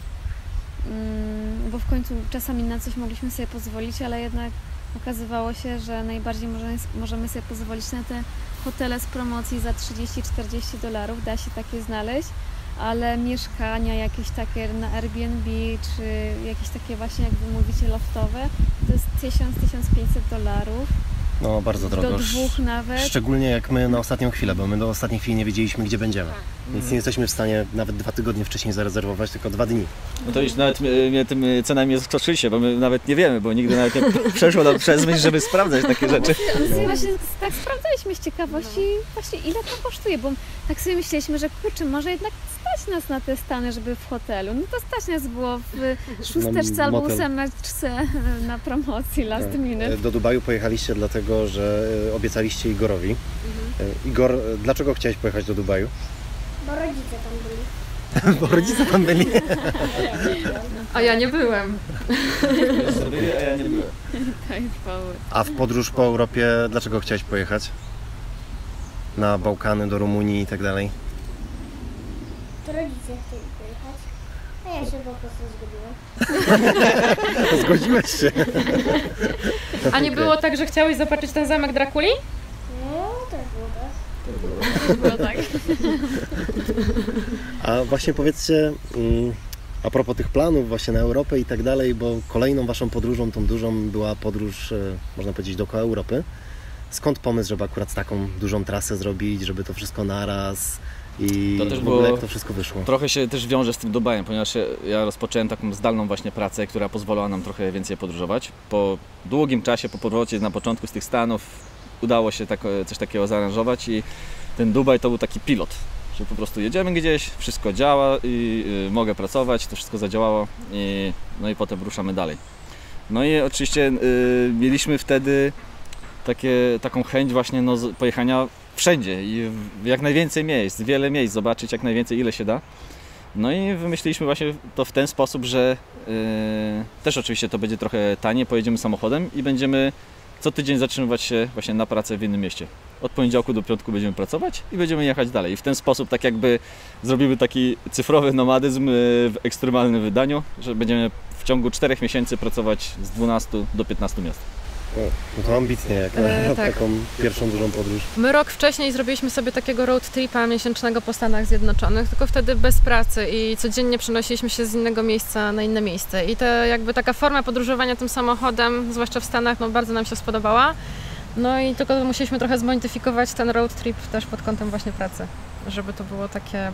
[SPEAKER 5] Mm, bo w końcu czasami na coś mogliśmy sobie pozwolić, ale jednak okazywało się, że najbardziej możemy, sobie pozwolić na te hotele z promocji za 30-40 dolarów, da się takie znaleźć ale mieszkania jakieś takie na Airbnb, czy jakieś takie właśnie, jak wy mówicie, loftowe, to jest 1000-1500 dolarów,
[SPEAKER 1] No, bardzo drogo.
[SPEAKER 5] do dwóch nawet.
[SPEAKER 1] Szczególnie jak my na ostatnią chwilę, bo my do ostatniej chwili nie wiedzieliśmy, gdzie będziemy. Więc nie jesteśmy w stanie nawet dwa tygodnie wcześniej zarezerwować, tylko dwa dni.
[SPEAKER 4] No to już nawet mnie tym y, cenami nie zaskoczyliście, bo my nawet nie wiemy, bo nigdy nawet nie <laughs> przeszło nam przez myśl, żeby sprawdzać takie rzeczy.
[SPEAKER 5] Ale sobie właśnie tak sprawdzaliśmy z ciekawości właśnie ile to kosztuje, bo tak sobie myśleliśmy, że kurczę, może jednak stać nas na te Stany, żeby w hotelu. No to stać nas było w <laughs> szósteczce albo ósemeczce na promocji last minute.
[SPEAKER 1] E, Do Dubaju pojechaliście dlatego, że e, obiecaliście Igorowi.
[SPEAKER 5] Mhm.
[SPEAKER 1] E, Igor, dlaczego chciałeś pojechać do Dubaju?
[SPEAKER 6] Bo rodzice tam byli. <laughs>
[SPEAKER 1] Bo rodzice tam byli. <laughs>
[SPEAKER 2] A ja nie byłem.
[SPEAKER 4] A ja nie byłem.
[SPEAKER 5] Chwały.
[SPEAKER 1] A w podróż po Europie dlaczego chciałeś pojechać? Na Bałkany, do Rumunii i tak dalej.
[SPEAKER 6] To rodzice chcieli pojechać. A ja się po prostu zgodziłam. <laughs>
[SPEAKER 1] Zgodziłeś się.
[SPEAKER 2] A nie było tak, że chciałeś zobaczyć ten zamek Drakuli?
[SPEAKER 6] No, też było tak.
[SPEAKER 5] Było tak.
[SPEAKER 1] A właśnie powiedzcie, mm, A propos tych planów właśnie na Europę i tak dalej, bo kolejną waszą podróżą, tą dużą była podróż, e, można powiedzieć, dookoła Europy. Skąd pomysł, żeby akurat taką dużą trasę zrobić, żeby to wszystko naraz i
[SPEAKER 4] To też
[SPEAKER 1] w ogóle
[SPEAKER 4] było-
[SPEAKER 1] jak to wszystko wyszło?
[SPEAKER 4] Trochę się też wiąże z tym Dubajem, ponieważ ja- rozpocząłem taką zdalną właśnie pracę, która pozwalała nam trochę więcej podróżować. Po długim czasie, po powrocie na początku z tych Stanów udało się tak, coś takiego zaaranżować i ten Dubaj to był taki pilot, że po prostu jedziemy gdzieś, wszystko działa i y, mogę pracować, to wszystko zadziałało i, no i potem ruszamy dalej. No i oczywiście y, mieliśmy wtedy takie, taką chęć właśnie no, pojechania wszędzie i jak najwięcej miejsc, wiele miejsc, zobaczyć jak najwięcej ile się da. No i wymyśliliśmy właśnie to w ten sposób, że yy, też oczywiście to będzie trochę taniej, pojedziemy samochodem i będziemy co tydzień zatrzymywać się właśnie na pracę w innym mieście. Od poniedziałku do piątku będziemy pracować i będziemy jechać dalej. I w ten sposób tak jakby zrobimy taki cyfrowy nomadyzm yy, w ekstremalnym wydaniu, że będziemy w ciągu 4 miesięcy pracować z 12 do 15 miast.
[SPEAKER 1] No to ambitnie, jak na
[SPEAKER 2] E, tak.
[SPEAKER 1] taką pierwszą dużą podróż.
[SPEAKER 2] My rok wcześniej zrobiliśmy sobie takiego road tripa miesięcznego po Stanach Zjednoczonych, tylko wtedy bez pracy i codziennie przenosiliśmy się z innego miejsca na inne miejsce. I to jakby taka forma podróżowania tym samochodem, zwłaszcza w Stanach, no bardzo nam się spodobała. No i tylko musieliśmy trochę zmodyfikować ten road trip też pod kątem właśnie pracy, żeby to było takie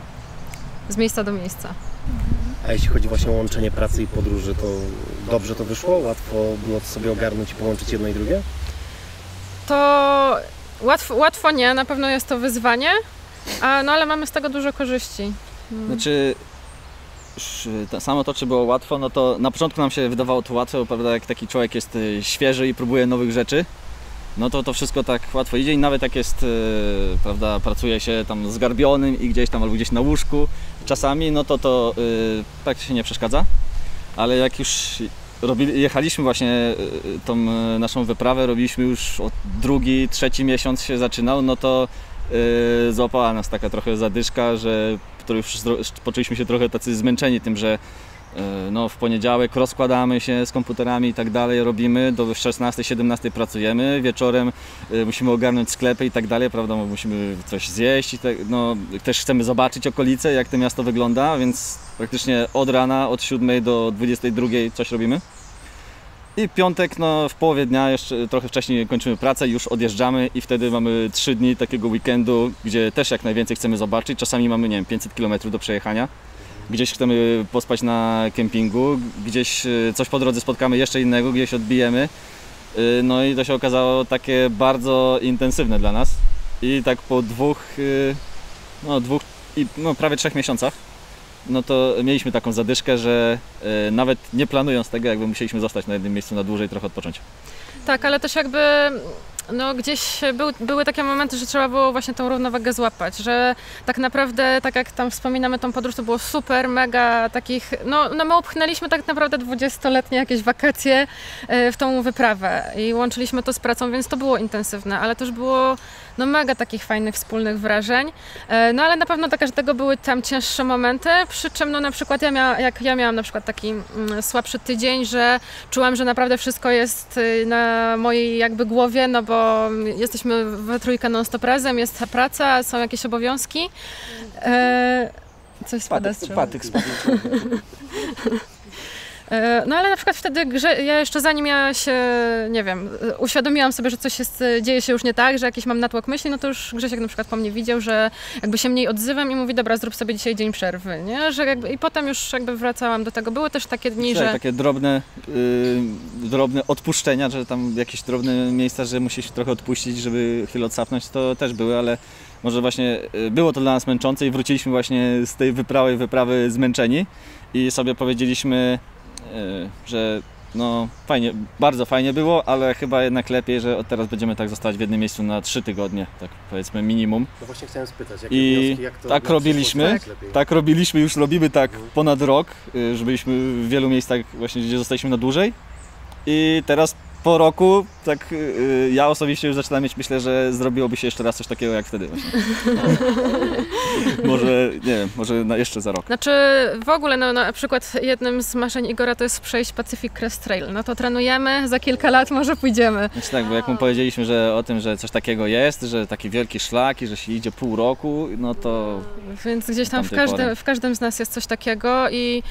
[SPEAKER 2] z miejsca do miejsca.
[SPEAKER 1] A jeśli chodzi właśnie o łączenie pracy i podróży, to dobrze to wyszło? Łatwo było to sobie ogarnąć i połączyć jedno i drugie?
[SPEAKER 2] To łatwo, łatwo nie, na pewno jest to wyzwanie, a, no ale mamy z tego dużo korzyści. Mm.
[SPEAKER 4] Znaczy, samo to, czy było łatwo, no to na początku nam się wydawało to łatwe, bo prawda, jak taki człowiek jest y, świeży i próbuje nowych rzeczy, no to to wszystko tak łatwo idzie i nawet jak jest, y, prawda, pracuje się tam zgarbionym i gdzieś tam albo gdzieś na łóżku czasami, no to to y, praktycznie nie przeszkadza, ale jak już robili, jechaliśmy właśnie y, tą y, naszą wyprawę, robiliśmy już od drugi, trzeci miesiąc się zaczynał, no to yy, złapała nas taka trochę zadyszka, że już poczuliśmy się trochę tacy zmęczeni tym, że yy, no, w poniedziałek rozkładamy się z komputerami i tak dalej, robimy, do 16-17 pracujemy, wieczorem yy, musimy ogarnąć sklepy i tak dalej, prawda, musimy coś zjeść i tak, no, też chcemy zobaczyć okolice, jak to miasto wygląda, więc praktycznie od rana, od 7 do 22 coś robimy. I piątek, no w połowie dnia, jeszcze trochę wcześniej kończymy pracę, już odjeżdżamy i wtedy mamy 3 dni takiego weekendu, gdzie też jak najwięcej chcemy zobaczyć. Czasami mamy, nie wiem, 500 km do przejechania. Gdzieś chcemy pospać na kempingu, gdzieś e, coś po drodze spotkamy jeszcze innego, gdzieś odbijemy. E, No i to się okazało takie bardzo intensywne dla nas. I tak po dwóch, e, no dwóch i no, prawie trzech miesiącach no to mieliśmy taką zadyszkę, że nawet nie planując tego, jakby musieliśmy zostać na jednym miejscu na dłużej, trochę odpocząć.
[SPEAKER 2] Tak, ale też jakby no gdzieś był, były takie momenty, że trzeba było właśnie tą równowagę złapać, że tak naprawdę, tak jak tam wspominamy tą podróż, to było super, mega takich, no, no my upchnęliśmy tak naprawdę 20-letnie jakieś wakacje e, w tą wyprawę i łączyliśmy to z pracą, więc to było intensywne, ale też było no mega takich fajnych wspólnych wrażeń, E, no ale na pewno dla każdego były tam cięższe momenty, przy czym no na przykład ja, mia, jak ja miałam na przykład taki mm, słabszy tydzień, że czułam, że naprawdę wszystko jest y, na mojej jakby głowie, no bo jesteśmy we trójkę non-stop razem, jest ta praca, są jakieś obowiązki. E, coś spada z drzewa.
[SPEAKER 4] patyk spadł. <laughs>
[SPEAKER 2] E, No ale na przykład wtedy grze, ja jeszcze zanim ja się, nie wiem, uświadomiłam sobie, że coś jest, dzieje się już nie tak, że jakiś mam natłok myśli, no to już Grzesiek na przykład po mnie widział, że jakby się mniej odzywam i mówi, dobra, zrób sobie dzisiaj dzień przerwy, nie? Że jakby, I potem już jakby wracałam do tego. Były też takie dni,
[SPEAKER 4] Tak,
[SPEAKER 2] że...
[SPEAKER 4] takie drobne, y, drobne odpuszczenia, że tam jakieś drobne miejsca, że musisz trochę odpuścić, żeby chwilę odsapnąć, to też były, ale może właśnie y, było to dla nas męczące i wróciliśmy właśnie z tej wyprawy, wyprawy zmęczeni i sobie powiedzieliśmy, że no fajnie, bardzo fajnie było, ale chyba jednak lepiej, że od teraz będziemy tak zostać w jednym miejscu na trzy tygodnie, tak powiedzmy minimum.
[SPEAKER 1] No właśnie chciałem spytać, jakie
[SPEAKER 4] I
[SPEAKER 1] wnioski, jak to
[SPEAKER 4] tak robiliśmy? Tak robiliśmy, już robimy tak ponad rok, y, że byliśmy w wielu miejscach właśnie, gdzie zostaliśmy na dłużej. I teraz po roku, tak y, ja osobiście już zaczynam mieć, myślę, że zrobiłoby się jeszcze raz coś takiego jak wtedy właśnie. <laughs> może, nie wiem, może na, jeszcze za rok.
[SPEAKER 2] Znaczy w ogóle no, na przykład jednym z marzeń Igora to jest przejść Pacific Crest Trail. No to trenujemy, za kilka lat może pójdziemy.
[SPEAKER 4] Znaczy tak, bo jak mu powiedzieliśmy, że o tym, że coś takiego jest, że taki wielki szlak i że się idzie pół roku, no to
[SPEAKER 2] Więc gdzieś tam w każdym, w każdym z nas jest coś takiego i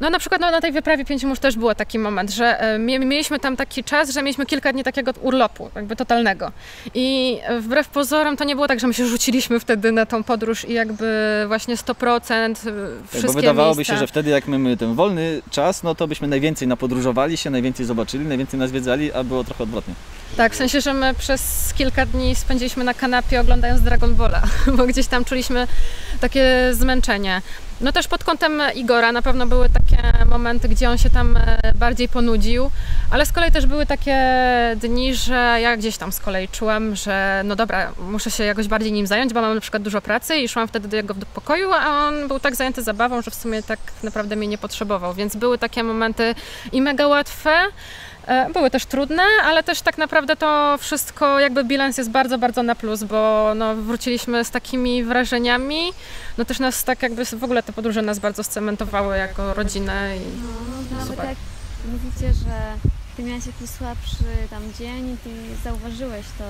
[SPEAKER 2] No na przykład no, na tej wyprawie pięciu mórz też było taki moment, że e, mie- mieliśmy tam taki czas, że mieliśmy kilka dni takiego urlopu, jakby totalnego. I wbrew pozorom to nie było tak, że my się rzuciliśmy wtedy na tą podróż i jakby właśnie 100% e,
[SPEAKER 4] Tak,
[SPEAKER 2] wszystkie
[SPEAKER 4] bo wydawałoby
[SPEAKER 2] miejsca.
[SPEAKER 4] się, że wtedy jak mamy ten wolny czas, no to byśmy najwięcej napodróżowali się, najwięcej zobaczyli, najwięcej nas zwiedzali, a było trochę odwrotnie.
[SPEAKER 2] Tak, w sensie, że my przez kilka dni spędziliśmy na kanapie oglądając Dragon Balla, <laughs> bo gdzieś tam czuliśmy takie zmęczenie. No też pod kątem Igora na pewno były takie momenty, gdzie on się tam e, bardziej ponudził, ale z kolei też były takie dni, że ja gdzieś tam z kolei czułam, że no dobra, muszę się jakoś bardziej nim zająć, bo mam na przykład dużo pracy i szłam wtedy do jego pokoju, a on był tak zajęty zabawą, że w sumie tak naprawdę mnie nie potrzebował, więc były takie momenty i mega łatwe, Były też trudne, ale też tak naprawdę to wszystko, jakby bilans jest bardzo, bardzo na plus, bo no, wróciliśmy z takimi wrażeniami. No też nas tak jakby w ogóle te podróże nas bardzo scementowały jako rodzinę. I...
[SPEAKER 5] No, no, nawet jak mówicie, że ty miałeś jakiś słabszy tam dzień i ty zauważyłeś to,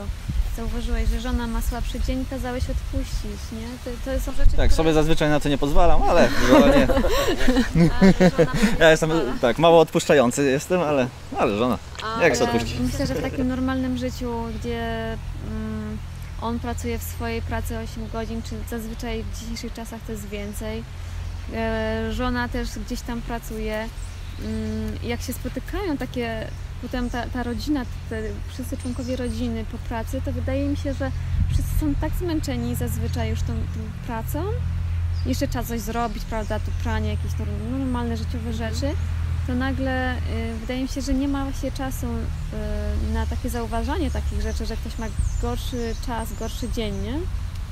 [SPEAKER 5] zauważyłeś, że żona ma słabszy dzień, kazałeś odpuścić, nie? To, to są rzeczy,
[SPEAKER 4] Tak,
[SPEAKER 5] które...
[SPEAKER 4] sobie zazwyczaj na to nie pozwalam, ale nie. <laughs> Ja jestem
[SPEAKER 5] pozwala.
[SPEAKER 4] tak, mało odpuszczający jestem, ale, ale żona. Jak się odpuścić?
[SPEAKER 5] Myślę, że w takim normalnym życiu, gdzie mm, on pracuje w swojej pracy 8 godzin, czy zazwyczaj w dzisiejszych czasach to jest więcej, e, żona też gdzieś tam pracuje, mm, jak się spotykają takie, potem ta, ta rodzina, te, wszyscy członkowie rodziny po pracy, to wydaje mi się, że wszyscy są tak zmęczeni zazwyczaj już tą, tą pracą, jeszcze trzeba coś zrobić, prawda, tu pranie, jakieś norm- normalne życiowe rzeczy, to nagle y, wydaje mi się, że nie ma się czasu y, na takie zauważanie takich rzeczy, że ktoś ma gorszy czas, gorszy dzień, nie?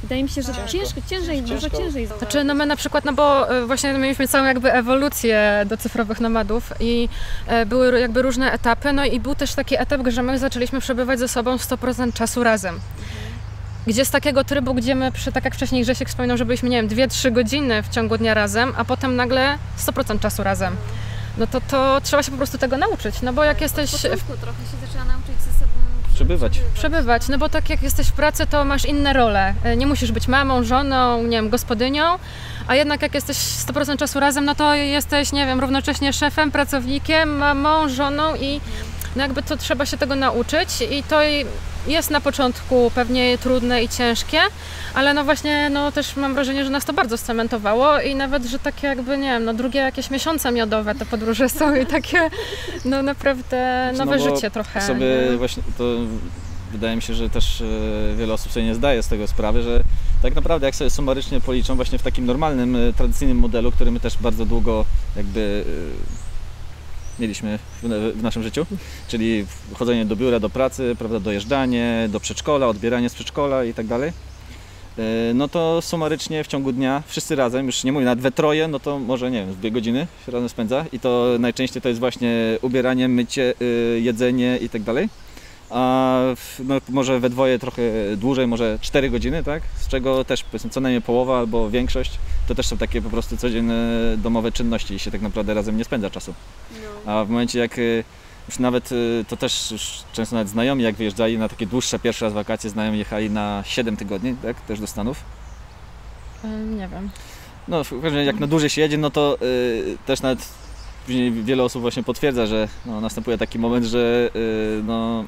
[SPEAKER 5] Wydaje mi się, że ciężko, ciężej, może ciężej
[SPEAKER 2] Znaczy, no my na przykład, no bo e, właśnie mieliśmy całą jakby ewolucję do cyfrowych nomadów i e, były jakby różne etapy, no i był też taki etap, że my zaczęliśmy przebywać ze sobą 100% czasu razem. Gdzie z takiego trybu, gdzie my, przy, tak jak wcześniej Grzesiek wspominał, że byliśmy, nie wiem, 2-3 godziny w ciągu dnia razem, a potem nagle 100% czasu razem. No to, to trzeba się po prostu tego nauczyć, no bo jak jesteś
[SPEAKER 5] Od
[SPEAKER 2] w
[SPEAKER 5] trochę się zaczęła nauczyć
[SPEAKER 4] Przebywać.
[SPEAKER 2] przebywać, no bo tak jak jesteś w pracy, to masz inne role. E, Nie musisz być mamą, żoną, nie wiem, gospodynią, a jednak jak jesteś 100% czasu razem, no to jesteś, nie wiem, równocześnie szefem, pracownikiem, mamą, żoną i no jakby to trzeba się tego nauczyć i to jest na początku pewnie trudne i ciężkie, ale no właśnie, no też mam wrażenie, że nas to bardzo scementowało i nawet, że takie jakby, nie wiem, no drugie jakieś miesiące miodowe te podróże są i takie, no naprawdę nowe
[SPEAKER 4] no
[SPEAKER 2] życie trochę.
[SPEAKER 4] sobie
[SPEAKER 2] nie?
[SPEAKER 4] właśnie to wydaje mi się, że też e, wiele osób sobie nie zdaje z tego sprawy, że tak naprawdę jak sobie sumarycznie policzą właśnie w takim normalnym, e, tradycyjnym modelu, który my też bardzo długo jakby e, mieliśmy w, naszym życiu, czyli chodzenie do biura, do pracy, prawda, dojeżdżanie, do przedszkola, odbieranie z przedszkola i tak dalej. E, No to sumarycznie w ciągu dnia wszyscy razem, już nie mówię nawet we troje, no to może nie wiem, dwie godziny się razem spędza i to najczęściej to jest właśnie ubieranie, mycie, y, jedzenie i tak dalej. A no, może we dwoje trochę dłużej, może 4 godziny, tak? Z czego też powiedzmy co najmniej połowa albo większość to też są takie po prostu codzienne domowe czynności i się tak naprawdę razem nie spędza czasu. A w momencie jak y, już nawet y, to też już często nawet znajomi jak wyjeżdżali na takie dłuższe pierwszy raz wakacje, znajomi jechali na 7 tygodni, tak? Też do Stanów.
[SPEAKER 2] Ym, Nie wiem.
[SPEAKER 4] No, w każdym razie jak na dłużej się jedzie, no to y, też nawet później wiele osób właśnie potwierdza, że no, następuje taki moment, że y, no,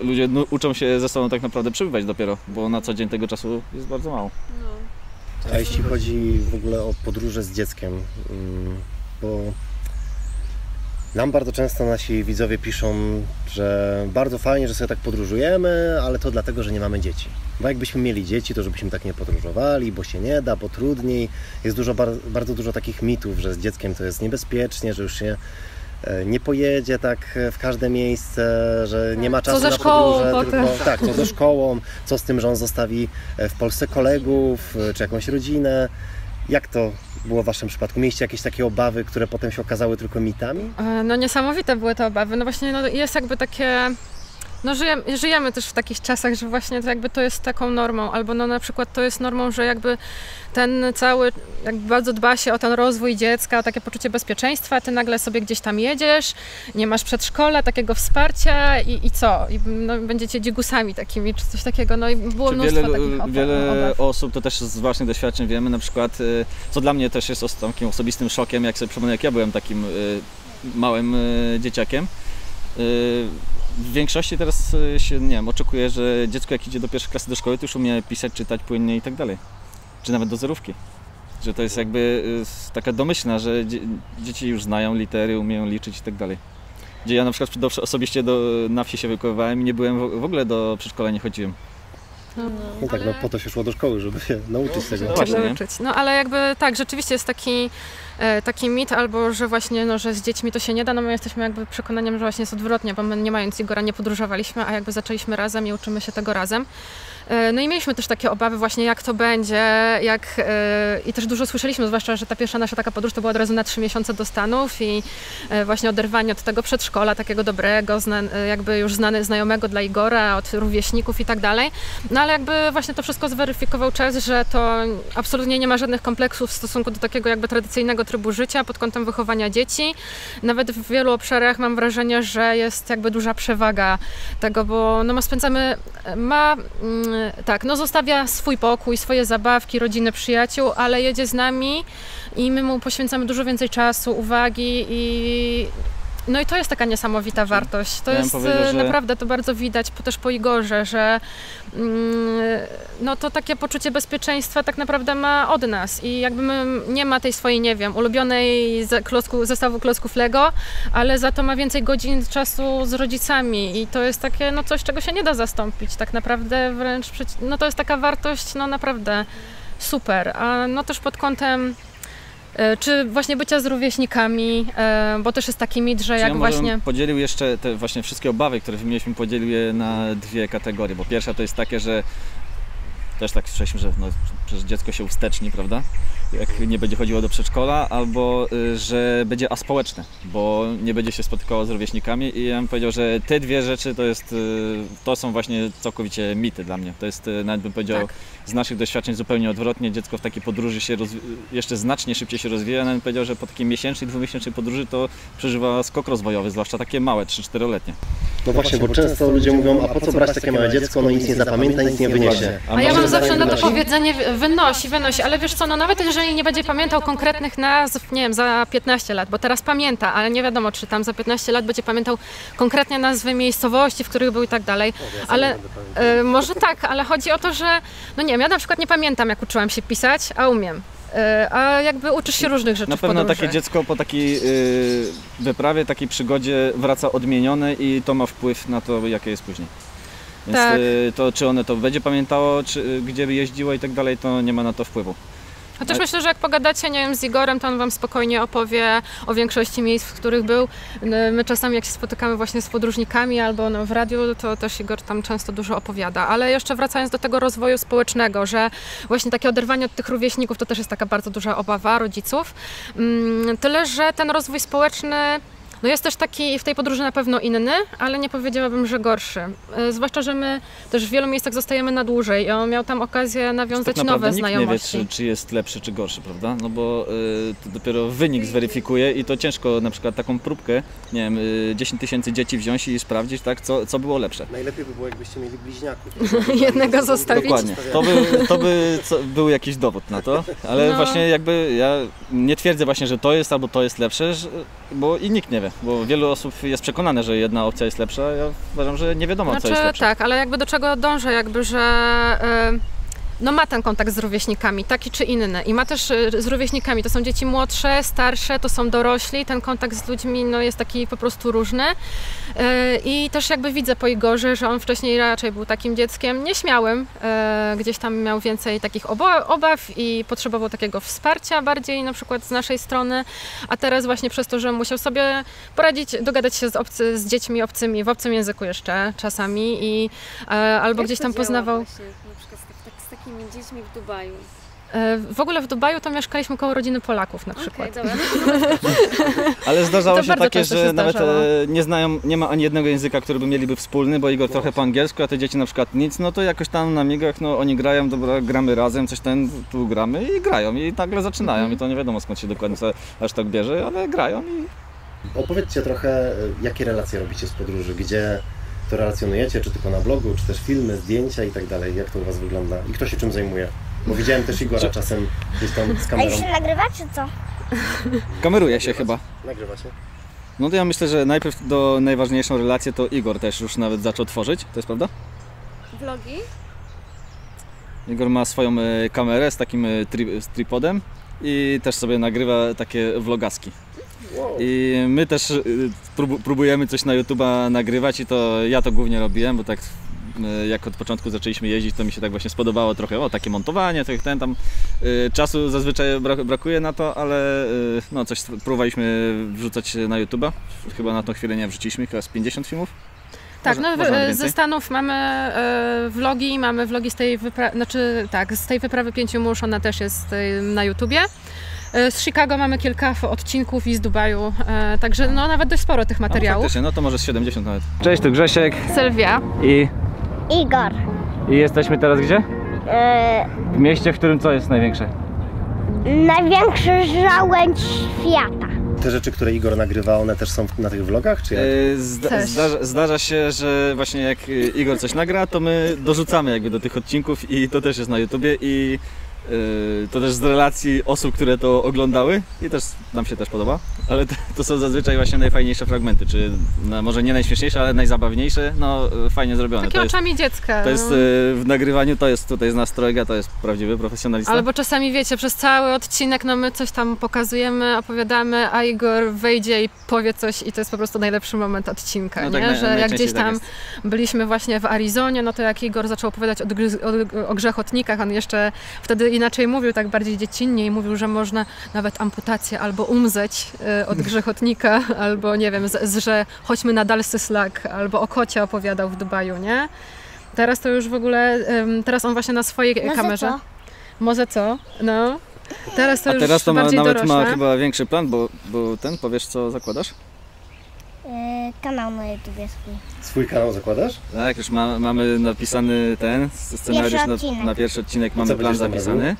[SPEAKER 4] ludzie nu- uczą się ze sobą tak naprawdę przebywać dopiero, bo na co dzień tego czasu jest bardzo mało.
[SPEAKER 1] A jeśli chodzi w ogóle o podróże z dzieckiem, mm, bo nam bardzo często nasi widzowie piszą, że bardzo fajnie, że sobie tak podróżujemy, ale to dlatego, że nie mamy dzieci. Bo jakbyśmy mieli dzieci, to żebyśmy tak nie podróżowali, bo się nie da, bo trudniej. Jest dużo, bar- bardzo dużo takich mitów, że z dzieckiem to jest niebezpiecznie, że już się nie pojedzie tak e, w każde miejsce, że nie ma czasu
[SPEAKER 2] ze
[SPEAKER 1] na
[SPEAKER 2] szkołą
[SPEAKER 1] podróże,
[SPEAKER 2] potem.
[SPEAKER 1] tylko tak, co ze szkołą, co z tym, że on zostawi e, w Polsce kolegów, e, czy jakąś rodzinę. Jak to było w Waszym przypadku? Mieliście jakieś takie obawy, które potem się okazały tylko mitami?
[SPEAKER 2] E, No niesamowite były te obawy. No właśnie no, jest jakby takie no żyjemy, żyjemy też w takich czasach, że właśnie to jakby to jest taką normą, albo no na przykład to jest normą, że jakby ten cały, jakby bardzo dba się o ten rozwój dziecka, o takie poczucie bezpieczeństwa, ty nagle sobie gdzieś tam jedziesz, nie masz przedszkola, takiego wsparcia i, i co? I no, będziecie dzigusami takimi, czy coś takiego, no i było
[SPEAKER 4] Czy
[SPEAKER 2] mnóstwo
[SPEAKER 4] wiele,
[SPEAKER 2] takich obaw.
[SPEAKER 4] wiele osób, to też z własnych doświadczeń wiemy, na przykład, y, co dla mnie też jest takim osobistym szokiem, jak sobie przypomnę, jak ja byłem takim y, małym y, dzieciakiem. W większości teraz y, się, nie wiem, oczekuje, że dziecko jak idzie do pierwszej klasy do szkoły, to już umie pisać, czytać płynnie i tak dalej. Czy nawet do zerówki. Że to jest jakby y, taka domyślna, że dzie- dzieci już znają litery, umieją liczyć i tak dalej. Gdzie ja na przykład osobiście do, na wsi się wychowywałem i nie byłem w ogóle do przedszkola, nie chodziłem.
[SPEAKER 1] No tak, no po to się szło do szkoły, żeby się nauczyć tego.
[SPEAKER 4] No właśnie,
[SPEAKER 2] Trzeba
[SPEAKER 4] nie?
[SPEAKER 2] uczyć. No ale jakby tak, rzeczywiście jest taki, e, taki mit, albo że właśnie, no, że z dziećmi to się nie da, no my jesteśmy jakby przekonaniem, że właśnie jest odwrotnie, bo my nie mając Igora nie podróżowaliśmy, a jakby zaczęliśmy razem i uczymy się tego razem. E, No i mieliśmy też takie obawy właśnie, jak to będzie, jak e, i też dużo słyszeliśmy, zwłaszcza, że ta pierwsza nasza taka podróż to była od razu na trzy miesiące do Stanów i e, właśnie oderwanie od tego przedszkola, takiego dobrego, jakby już znany, znajomego dla Igora, od rówieśników i tak dalej. No ale jakby właśnie to wszystko zweryfikował czas, że to absolutnie nie ma żadnych kompleksów w stosunku do takiego jakby tradycyjnego trybu życia pod kątem wychowania dzieci. Nawet w wielu obszarach mam wrażenie, że jest jakby duża przewaga tego, bo no spędzamy, ma mm, tak, no zostawia swój pokój, swoje zabawki, rodziny, przyjaciół, ale jedzie z nami i my mu poświęcamy dużo więcej czasu, uwagi i no i to jest taka niesamowita wartość. To
[SPEAKER 4] Ja
[SPEAKER 2] jest e,
[SPEAKER 4] że-
[SPEAKER 2] naprawdę to bardzo widać po, też po Igorze, że mm, no to takie poczucie bezpieczeństwa tak naprawdę ma od nas. I jakby nie ma tej swojej, nie wiem, ulubionej klocku, zestawu klocków Lego, ale za to ma więcej godzin czasu z rodzicami. I to jest takie, no coś, czego się nie da zastąpić. Tak naprawdę wręcz, no to jest taka wartość, no naprawdę super, a no też pod kątem czy właśnie bycia z rówieśnikami, e, bo też jest taki mit, że
[SPEAKER 4] Czy
[SPEAKER 2] jak
[SPEAKER 4] ja
[SPEAKER 2] właśnie...
[SPEAKER 4] bym podzielił jeszcze te właśnie wszystkie obawy, które wymieniliśmy, podzielił je na dwie kategorie, bo pierwsza to jest takie, że też tak słyszeliśmy, że no, przecież dziecko się usteczni, prawda? Jak nie będzie chodziło do przedszkola, albo y, że będzie aspołeczne, bo nie będzie się spotykało z rówieśnikami i ja bym powiedział, że te dwie rzeczy to jest, y, to są właśnie całkowicie mity dla mnie. To jest y, nawet bym powiedział
[SPEAKER 2] Tak.
[SPEAKER 4] z naszych doświadczeń zupełnie odwrotnie. Dziecko w takiej podróży się rozwi- jeszcze znacznie szybciej się rozwija. Nawet bym powiedział, że po takiej miesięcznej, dwumiesięcznej podróży to przeżywa skok rozwojowy, zwłaszcza takie małe, 3-4-letnie.
[SPEAKER 1] No właśnie, bo często ludzie mówią, a po co brać takie małe dziecko, no nic nie zapamięta, nic nie wyniesie.
[SPEAKER 2] A ja mam zawsze na to powiedzenie, wynosi, wynosi, ale wiesz co, no nawet jeżeli nie będzie pamiętał konkretnych nazw, nie wiem, za 15 lat, bo teraz pamięta, ale nie wiadomo, czy tam za 15 lat będzie pamiętał konkretnie nazwy miejscowości, w których był i tak dalej, ale e, może tak, ale chodzi o to, że, no nie wiem, ja na przykład nie pamiętam, jak uczyłam się pisać, a umiem. E, A jakby uczysz się różnych rzeczy
[SPEAKER 4] Na pewno takie dziecko po takiej y, wyprawie, takiej przygodzie wraca odmienione i to ma wpływ na to, jakie jest później. Więc
[SPEAKER 2] Tak.
[SPEAKER 4] y, to, czy one to będzie pamiętało, czy, y, gdzie by jeździło i tak dalej, to nie ma na to wpływu.
[SPEAKER 2] Chociaż myślę, że jak pogadacie, nie wiem, z Igorem, to on wam spokojnie opowie o większości miejsc, w których był. My my czasami jak się spotykamy właśnie z podróżnikami albo no, w radiu, to też Igor tam często dużo opowiada. Ale jeszcze wracając do tego rozwoju społecznego, że właśnie takie oderwanie od tych rówieśników to też jest taka bardzo duża obawa rodziców. Mm, Tyle, że ten rozwój społeczny no jest też taki w tej podróży na pewno inny, ale nie powiedziałabym, że gorszy. E, Zwłaszcza, że my też w wielu miejscach zostajemy na dłużej i on miał tam okazję nawiązać
[SPEAKER 4] tak naprawdę
[SPEAKER 2] nowe
[SPEAKER 4] nikt
[SPEAKER 2] znajomości.
[SPEAKER 4] nie wie, czy, czy jest lepszy, czy gorszy, prawda? No bo y, to dopiero wynik zweryfikuje i to ciężko na przykład taką próbkę, nie wiem, y, 10 tysięcy dzieci wziąć i sprawdzić, tak, co, co było lepsze.
[SPEAKER 1] Najlepiej by było, jakbyście mieli bliźniaków. <laughs>
[SPEAKER 2] Jednego zostawić.
[SPEAKER 4] Dokładnie. To by, to by co, był jakiś dowód na to, ale
[SPEAKER 2] No.
[SPEAKER 4] właśnie jakby ja nie twierdzę właśnie, że to jest albo to jest lepsze, że, bo i nikt nie wie, bo wielu osób jest przekonane, że jedna opcja jest lepsza, ja uważam, że nie wiadomo, co jest
[SPEAKER 2] Znaczy
[SPEAKER 4] lepsze.
[SPEAKER 2] tak, ale jakby do czego dążę, jakby, że e, no ma ten kontakt z rówieśnikami, taki czy inny. I ma też e, z rówieśnikami, to są dzieci młodsze, starsze, to są dorośli, ten kontakt z ludźmi no, jest taki po prostu różny. E, I też jakby widzę po Igorze, że on wcześniej raczej był takim dzieckiem nieśmiałym, e, gdzieś tam miał więcej takich obaw i potrzebował takiego wsparcia bardziej na przykład z naszej strony, a teraz właśnie przez to, że musiał sobie poradzić, dogadać się z, obcy, z dziećmi obcymi, w obcym języku jeszcze czasami i albo
[SPEAKER 5] Jak
[SPEAKER 2] gdzieś tam poznawał.
[SPEAKER 5] Właśnie, takimi dziećmi w Dubaju.
[SPEAKER 2] E, W ogóle w Dubaju to mieszkaliśmy koło rodziny Polaków na przykład.
[SPEAKER 5] Dobra. <laughs>
[SPEAKER 4] Ale zdarzało
[SPEAKER 2] To
[SPEAKER 4] się takie, że
[SPEAKER 2] się
[SPEAKER 4] nawet e, nie znają, nie ma ani jednego języka, który by mieliby wspólny, bo Igor trochę po angielsku, a te dzieci na przykład nic, no to jakoś tam na migach, no oni grają, dobra, gramy razem, coś ten, tu gramy i grają i nagle zaczynają
[SPEAKER 2] Mhm.
[SPEAKER 4] i to nie wiadomo skąd się dokładnie co aż tak bierze, ale grają i
[SPEAKER 1] Opowiedzcie trochę, e, jakie relacje robicie z podróży, gdzie to relacjonujecie, czy tylko na blogu, czy też filmy, zdjęcia i tak dalej, jak to u Was wygląda i kto się czym zajmuje? Bo widziałem też Igora czasem gdzieś tam z
[SPEAKER 6] A już
[SPEAKER 1] kamerą.
[SPEAKER 6] się nagrywa, czy co?
[SPEAKER 4] kameruje się chyba.
[SPEAKER 1] Nagrywacie?
[SPEAKER 4] No to ja myślę, że najpierw do najważniejszą relację to Igor też już nawet zaczął tworzyć, to jest prawda?
[SPEAKER 5] Vlogi?
[SPEAKER 4] Igor ma swoją e, kamerę z takim e, tri- z tripodem i też sobie nagrywa takie vlogaski. I my też y, prób- próbujemy coś na YouTube'a nagrywać i to ja to głównie robiłem, bo tak y, jak od początku zaczęliśmy jeździć, to mi się tak właśnie spodobało trochę, o takie montowanie, tak ten tam y, czasu zazwyczaj brak, brakuje na to, ale no coś próbowaliśmy wrzucać na YouTube'a. Chyba na tą chwilę nie wrzuciliśmy, chyba z 50 filmów.
[SPEAKER 2] Tak, no ze Stanów mamy vlogi, mamy vlogi z tej wyprawy, znaczy tak, z tej wyprawy pięciu mórz, ona też jest na YouTubie. E, Z Chicago mamy kilka odcinków i z Dubaju, e, także no nawet dość sporo tych
[SPEAKER 4] No,
[SPEAKER 2] materiałów.
[SPEAKER 4] faktycznie, no to może z 70 nawet. Cześć, tu Grzesiek
[SPEAKER 2] Sylwia.
[SPEAKER 4] i,
[SPEAKER 6] Igor.
[SPEAKER 4] i jesteśmy teraz gdzie?
[SPEAKER 6] E,
[SPEAKER 4] W mieście, w którym co jest największe?
[SPEAKER 6] największy żałędź świata.
[SPEAKER 1] Te rzeczy, które Igor nagrywa, one też są na tych vlogach, czy jak?
[SPEAKER 4] Zda, zdarza, zdarza się, że właśnie jak Igor coś nagra, to my dorzucamy jakby do tych odcinków i to też jest na YouTubie i to też z relacji osób, które to oglądały i też nam się też podoba, ale to, to są zazwyczaj właśnie najfajniejsze fragmenty, czy no, może nie najśmieszniejsze, ale najzabawniejsze, no e, fajnie zrobione.
[SPEAKER 2] Takie
[SPEAKER 4] To jest,
[SPEAKER 2] oczami dziecka.
[SPEAKER 4] to jest
[SPEAKER 2] no.
[SPEAKER 4] w nagrywaniu, to jest tutaj z nas trojga, to jest prawdziwy profesjonalista.
[SPEAKER 2] Albo czasami wiecie, przez cały odcinek no my coś tam pokazujemy, opowiadamy, a Igor wejdzie i powie coś i to jest po prostu najlepszy moment odcinka,
[SPEAKER 4] No tak, naj-
[SPEAKER 2] że jak gdzieś
[SPEAKER 4] tak
[SPEAKER 2] tam
[SPEAKER 4] jest.
[SPEAKER 2] byliśmy właśnie w Arizonie, no to jak Igor zaczął opowiadać o, o, o grzechotnikach, on jeszcze wtedy inaczej mówił, tak bardziej dziecinnie i mówił, że można nawet amputację albo umrzeć e, od grzechotnika, <laughs> albo nie wiem, z, że chodźmy na dalszy szlak, albo o kocie opowiadał w Dubaju, nie? Teraz to już w ogóle, teraz on właśnie na swojej
[SPEAKER 6] za
[SPEAKER 2] kamerze.
[SPEAKER 6] co?
[SPEAKER 2] Może co? No. Teraz to
[SPEAKER 4] A
[SPEAKER 2] już
[SPEAKER 4] teraz to ma, nawet
[SPEAKER 2] dorośłe.
[SPEAKER 4] ma chyba większy plan, bo, bo ten, powiesz co zakładasz?
[SPEAKER 6] E, kanał na YouTubie swój.
[SPEAKER 1] Swój kanał zakładasz?
[SPEAKER 4] Tak, już ma, mamy napisany ten scenariusz
[SPEAKER 6] Pierwszy
[SPEAKER 4] na,
[SPEAKER 6] odcinek.
[SPEAKER 4] na pierwszy odcinek, mamy plan zapisany.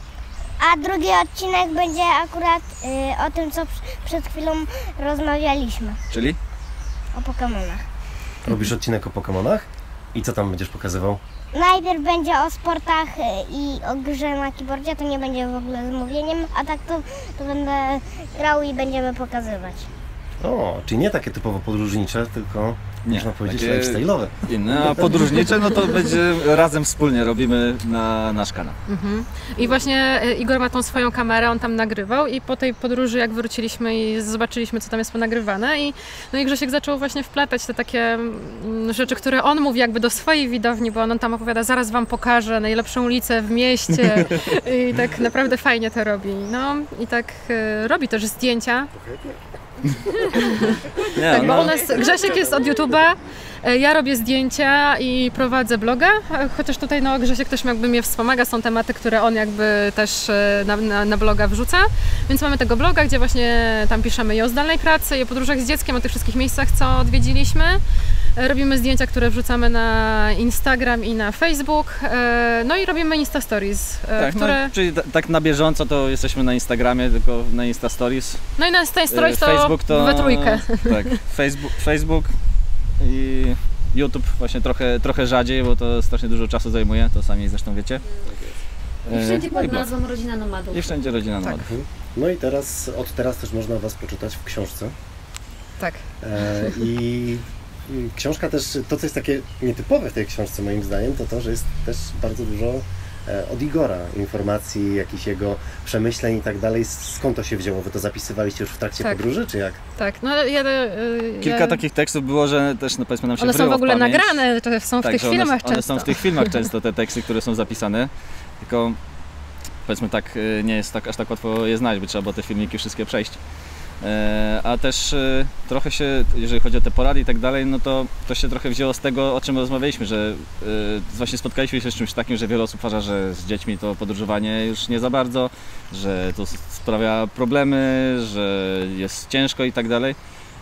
[SPEAKER 6] A drugi odcinek będzie akurat e, o tym, co przy- przed chwilą rozmawialiśmy.
[SPEAKER 4] Czyli?
[SPEAKER 6] O Pokemonach.
[SPEAKER 1] Robisz odcinek o Pokemonach? I co tam będziesz pokazywał?
[SPEAKER 6] Najpierw będzie o sportach e, i o grze na keyboardzie, to nie będzie w ogóle z mówieniem, a tak to, to będę grał i będziemy pokazywać.
[SPEAKER 1] O, czyli nie takie typowo podróżnicze, tylko
[SPEAKER 4] Nie,
[SPEAKER 1] można powiedzieć
[SPEAKER 4] takie-
[SPEAKER 1] lifestyle'owe.
[SPEAKER 4] Inne, a podróżnicze, no to będzie razem wspólnie robimy na nasz kanał.
[SPEAKER 2] Mhm. I właśnie e, Igor ma tą swoją kamerę, on tam nagrywał i po tej podróży jak wróciliśmy i zobaczyliśmy co tam jest ponagrywane i, no i Grzesiek zaczął właśnie wplatać te takie mm, rzeczy, które on mówi jakby do swojej widowni, bo on tam opowiada, zaraz wam pokażę najlepszą ulicę w mieście <laughs> i tak naprawdę fajnie to robi. No i tak e, robi też zdjęcia,
[SPEAKER 4] Nie,
[SPEAKER 2] Tak, bo
[SPEAKER 4] no,
[SPEAKER 2] u nas Grzesiek jest od YouTube'a, e, ja robię zdjęcia i prowadzę bloga, e, chociaż tutaj no, Grzesiek też jakby mnie wspomaga, są tematy, które on jakby też e, na, na, na bloga wrzuca, więc mamy tego bloga, gdzie właśnie tam piszemy i o zdalnej pracy, i o podróżach z dzieckiem, o tych wszystkich miejscach, co odwiedziliśmy. Robimy zdjęcia, które wrzucamy na Instagram i na Facebook, e, no i robimy Insta Stories, e,
[SPEAKER 4] tak,
[SPEAKER 2] które...
[SPEAKER 4] no, czyli ta- tak na bieżąco to jesteśmy na Instagramie, tylko na Insta Stories.
[SPEAKER 2] No i na Insta Stories to,
[SPEAKER 4] E, Facebook to
[SPEAKER 2] we trójkę.
[SPEAKER 4] Tak, Facebook, Facebook i YouTube właśnie trochę, trochę rzadziej, bo to strasznie dużo czasu zajmuje, to sami zresztą wiecie.
[SPEAKER 5] I wszędzie
[SPEAKER 4] no
[SPEAKER 5] pod
[SPEAKER 4] blog.
[SPEAKER 5] nazwą Rodzina Nomadów.
[SPEAKER 4] I wszędzie rodzina
[SPEAKER 2] Tak.
[SPEAKER 4] nomadów.
[SPEAKER 1] No i teraz, od teraz też można Was poczytać w książce.
[SPEAKER 2] Tak.
[SPEAKER 1] E, I książka też, to co jest takie nietypowe w tej książce moim zdaniem, to to, że jest też bardzo dużo e, od Igora informacji, jakichś jego przemyśleń i tak dalej. Skąd to się wzięło? Wy to zapisywaliście już w trakcie
[SPEAKER 2] Tak.
[SPEAKER 1] podróży, czy jak?
[SPEAKER 2] Tak, no ja, y,
[SPEAKER 4] Kilka
[SPEAKER 2] ja...
[SPEAKER 4] takich tekstów było, że też no powiedzmy nam się
[SPEAKER 2] One są w ogóle
[SPEAKER 4] pamięć.
[SPEAKER 2] nagrane, to są w
[SPEAKER 4] tak,
[SPEAKER 2] tych
[SPEAKER 4] one,
[SPEAKER 2] filmach
[SPEAKER 4] one
[SPEAKER 2] często.
[SPEAKER 4] są w tych filmach <laughs> często te teksty, które są zapisane. Tylko powiedzmy tak, y, nie jest tak aż tak łatwo je znaleźć, by trzeba było te filmiki wszystkie przejść. E, A też e, trochę się, jeżeli chodzi o te porady i tak dalej, no to to się trochę wzięło z tego, o czym rozmawialiśmy, że e, właśnie spotkaliśmy się z czymś takim, że wiele osób uważa, że z dziećmi to podróżowanie już nie za bardzo, że to sprawia problemy, że jest ciężko i tak dalej.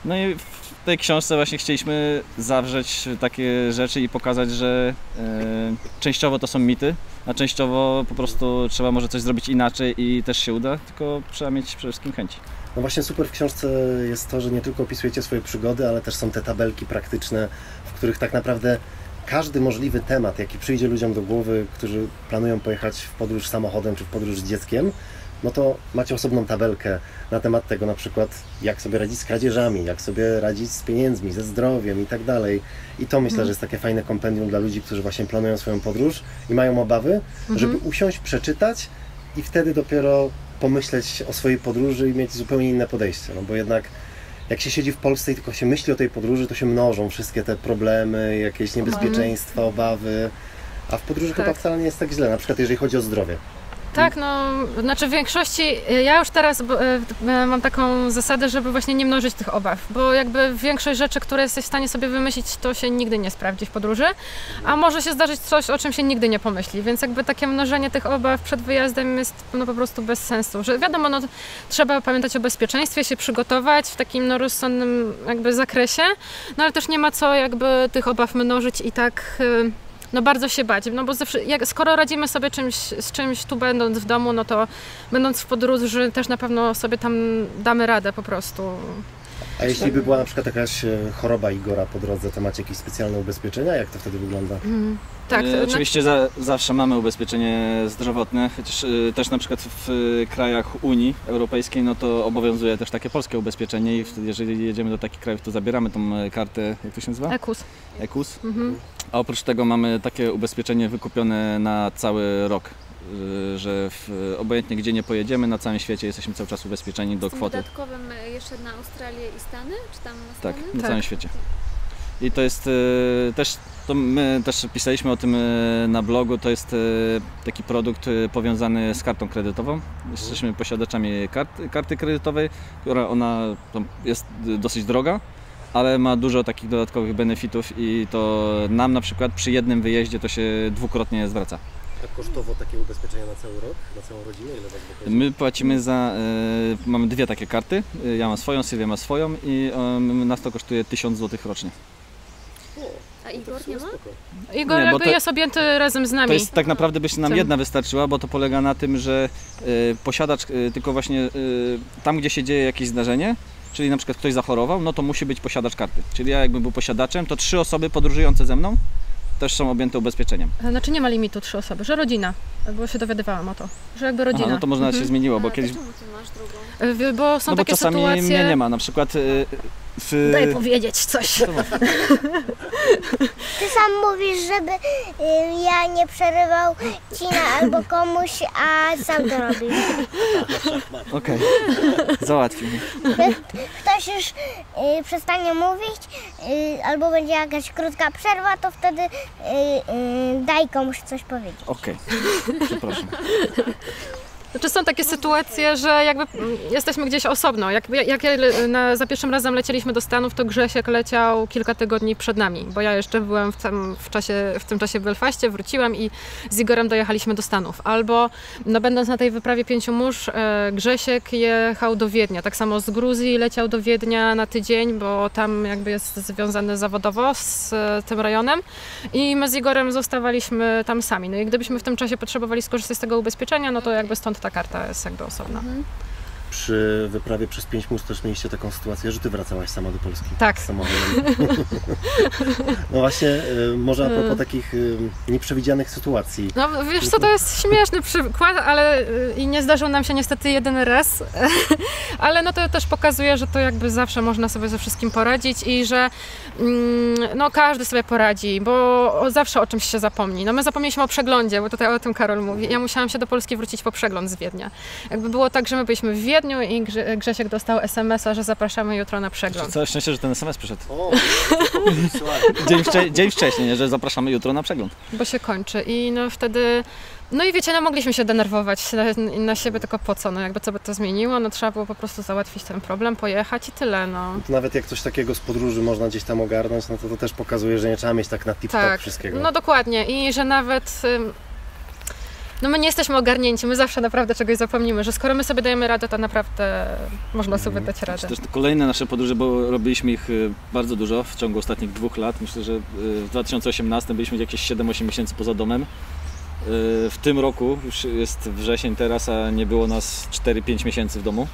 [SPEAKER 4] No i w tej książce właśnie chcieliśmy zawrzeć takie rzeczy i pokazać, że częściowo to są mity, a częściowo po prostu trzeba może coś zrobić inaczej i też się uda, tylko trzeba mieć przede wszystkim chęci.
[SPEAKER 1] No właśnie super w książce jest to, że nie tylko opisujecie swoje przygody, ale też są te tabelki praktyczne, w których tak naprawdę każdy możliwy temat, jaki przyjdzie ludziom do głowy, którzy planują pojechać w podróż samochodem czy w podróż z dzieckiem, no to macie osobną tabelkę na temat tego na przykład, jak sobie radzić z kradzieżami, jak sobie radzić z pieniędzmi, ze zdrowiem i tak dalej. I to myślę, że jest takie fajne kompendium dla ludzi, którzy właśnie planują swoją podróż i mają obawy, żeby usiąść, przeczytać i wtedy dopiero pomyśleć o swojej podróży i mieć zupełnie inne podejście. No bo jednak jak się siedzi w Polsce i tylko się myśli o tej podróży, to się mnożą wszystkie te problemy, jakieś niebezpieczeństwa, obawy. A w podróży chyba
[SPEAKER 2] Tak.
[SPEAKER 1] wcale nie jest tak źle, na przykład jeżeli chodzi o zdrowie.
[SPEAKER 2] Tak, no, znaczy w większości, ja już teraz e, e, mam taką zasadę, żeby właśnie nie mnożyć tych obaw, bo jakby większość rzeczy, które jesteś w stanie sobie wymyślić, to się nigdy nie sprawdzi w podróży, a może się zdarzyć coś, o czym się nigdy nie pomyśli, więc jakby takie mnożenie tych obaw przed wyjazdem jest no, po prostu bez sensu, że wiadomo, no, trzeba pamiętać o bezpieczeństwie, się przygotować w takim no, rozsądnym jakby zakresie, no ale też nie ma co jakby tych obaw mnożyć i tak... no bardzo się bać, no bo zawsze, jak, skoro radzimy sobie czymś, z czymś tu będąc w domu, no to będąc w podróży też na pewno sobie tam damy radę po prostu.
[SPEAKER 1] A jeśli by była na przykład jakaś e, choroba Igora po drodze, to macie jakieś specjalne ubezpieczenia? Jak to wtedy wygląda?
[SPEAKER 2] Tak,
[SPEAKER 4] E,
[SPEAKER 2] to,
[SPEAKER 4] Oczywiście za, zawsze mamy ubezpieczenie zdrowotne, chociaż e, też na przykład w krajach Unii Europejskiej no to obowiązuje też takie polskie ubezpieczenie i wtedy, jeżeli jedziemy do takich krajów, to zabieramy tą kartę, jak to się nazywa?
[SPEAKER 2] Ekus.
[SPEAKER 4] EKUS.
[SPEAKER 2] Mhm.
[SPEAKER 4] A oprócz tego mamy takie ubezpieczenie wykupione na cały rok, że w, obojętnie gdzie nie pojedziemy, na całym świecie jesteśmy cały czas ubezpieczeni do kwoty.
[SPEAKER 5] dodatkowym e, jeszcze na Australię i Stany? Czy tam na
[SPEAKER 4] Tak, na
[SPEAKER 2] Tak.
[SPEAKER 4] całym świecie. I to jest y, też, to my też pisaliśmy o tym y, na blogu, to jest y, taki produkt y, powiązany z kartą kredytową. Jesteśmy posiadaczami kart, karty kredytowej, która ona jest y, dosyć droga, ale ma dużo takich dodatkowych benefitów i to nam na przykład przy jednym wyjeździe to się dwukrotnie zwraca.
[SPEAKER 1] A kosztowo takie ubezpieczenia na cały rok, na całą rodzinę? Ile was wychodzi?
[SPEAKER 4] My płacimy za, y, mamy dwie takie karty, y, ja mam swoją, Sylwia ma swoją i y, nas to kosztuje 1000 zł rocznie.
[SPEAKER 5] A Igor nie ma?
[SPEAKER 2] Igor
[SPEAKER 4] Nie, bo
[SPEAKER 2] jakby
[SPEAKER 4] to-
[SPEAKER 2] jest objęty razem z nami.
[SPEAKER 4] To jest tak naprawdę by się nam
[SPEAKER 2] Czym?
[SPEAKER 4] jedna wystarczyła, bo to polega na tym, że y, posiadacz y, tylko właśnie y, tam, gdzie się dzieje jakieś zdarzenie, czyli na przykład ktoś zachorował, no to musi być posiadacz karty. Czyli ja jakbym był posiadaczem, to trzy osoby podróżujące ze mną też są objęte ubezpieczeniem.
[SPEAKER 2] Znaczy nie ma limitu trzy osoby, że rodzina, bo się dowiadywałam o to, że jakby rodzina.
[SPEAKER 4] Aha, no to może nawet się zmieniło, bo
[SPEAKER 5] A,
[SPEAKER 4] kiedyś...
[SPEAKER 5] czemu ty masz drugą?
[SPEAKER 2] Y, Bo są
[SPEAKER 4] No bo
[SPEAKER 2] takie
[SPEAKER 4] czasami
[SPEAKER 2] sytuacje...
[SPEAKER 4] mnie nie ma, na przykład w...
[SPEAKER 2] Daj powiedzieć coś.
[SPEAKER 6] Ty sam mówisz, żeby y, ja nie przerywał ci na albo komuś, a sam to robisz.
[SPEAKER 4] Okej, załatwił mnie.
[SPEAKER 6] Ktoś już y, przestanie mówić, y, albo będzie jakaś krótka przerwa, to wtedy daj komuś coś powiedzieć.
[SPEAKER 4] Okej, przepraszam.
[SPEAKER 2] Znaczy są takie sytuacje, że jakby jesteśmy gdzieś osobno. Jak, jak ja na, za pierwszym razem lecieliśmy do Stanów, to Grzesiek leciał kilka tygodni przed nami, bo ja jeszcze byłem w tym, w czasie, w tym czasie w Belfaście, wróciłam i z Igorem dojechaliśmy do Stanów. Albo no, będąc na tej wyprawie Pięciu Mórz, e, Grzesiek jechał do Wiednia. Tak samo z Gruzji leciał do Wiednia na tydzień, bo tam jakby jest związany zawodowo z e, tym rejonem. I my z Igorem zostawaliśmy tam sami. No i gdybyśmy w tym czasie potrzebowali skorzystać z tego ubezpieczenia, no to jakby stąd ta karta jest jakby osobna.
[SPEAKER 1] Przy wyprawie przez pięć mórz też mieliście taką sytuację, że ty wracałaś sama do Polski.
[SPEAKER 2] Tak.
[SPEAKER 1] Samochodem. no właśnie, y, może a propos takich y, nieprzewidzianych sytuacji.
[SPEAKER 2] No wiesz co, to jest śmieszny przykład, ale y, i nie zdarzył nam się niestety jeden raz, <laughs> ale no to też pokazuje, że to jakby zawsze można sobie ze wszystkim poradzić i że mm, no każdy sobie poradzi, bo zawsze o czymś się zapomni. No my zapomnieliśmy o przeglądzie, bo tutaj o tym Karol mówi. Ja musiałam się do Polski wrócić po przegląd z Wiednia. Jakby było tak, że my byliśmy w Wiedniu, i Grze- Grzesiek dostał SMS-a, że zapraszamy jutro na przegląd.
[SPEAKER 4] Całe szczęście, że ten SMS przyszedł.
[SPEAKER 1] O, <laughs>
[SPEAKER 4] Dzień, wcze- dzień wcześniej, nie? że zapraszamy jutro na przegląd.
[SPEAKER 2] bo się kończy i no wtedy, no i wiecie, no mogliśmy się denerwować na, na siebie, tylko po co, no jakby co by to zmieniło, no trzeba było po prostu załatwić ten problem, pojechać i tyle, no.
[SPEAKER 1] To nawet jak coś takiego z podróży można gdzieś tam ogarnąć, no to to też pokazuje, że nie trzeba mieć tak na tip-top
[SPEAKER 2] Tak,
[SPEAKER 1] wszystkiego.
[SPEAKER 2] no dokładnie i że nawet... ym, No my nie jesteśmy ogarnięci, my zawsze naprawdę czegoś zapomnimy, że skoro my sobie dajemy radę, to naprawdę można sobie dać radę.
[SPEAKER 4] Też kolejne nasze podróże, bo robiliśmy ich y, bardzo dużo w ciągu ostatnich dwóch lat. Myślę, że y, w 2018 byliśmy jakieś 7-8 miesięcy poza domem. Y, W tym roku, już jest wrzesień teraz, a nie było nas 4-5 miesięcy w domu.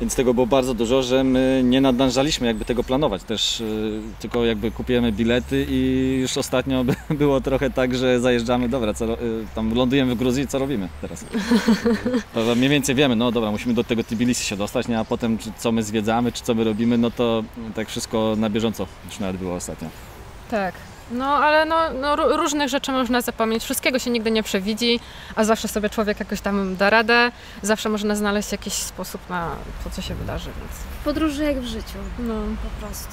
[SPEAKER 4] Więc tego było bardzo dużo, że my nie nadążaliśmy jakby tego planować. Też y, tylko jakby kupujemy bilety i już ostatnio <laughs> by- było trochę tak, że zajeżdżamy, dobra, co, y, tam lądujemy w Gruzji, co robimy teraz? <laughs> Mniej więcej wiemy, no dobra, musimy do tego Tbilisi się dostać, nie? a potem czy, co my zwiedzamy, czy co my robimy, no to tak wszystko na bieżąco już nawet było ostatnio.
[SPEAKER 2] Tak. No ale no, no, ró- różnych rzeczy można zapomnieć, wszystkiego się nigdy nie przewidzi, a zawsze sobie człowiek jakoś tam da radę, zawsze można znaleźć jakiś sposób na to, co się wydarzy, więc
[SPEAKER 5] W podróży jak w życiu,
[SPEAKER 2] no.
[SPEAKER 5] po prostu.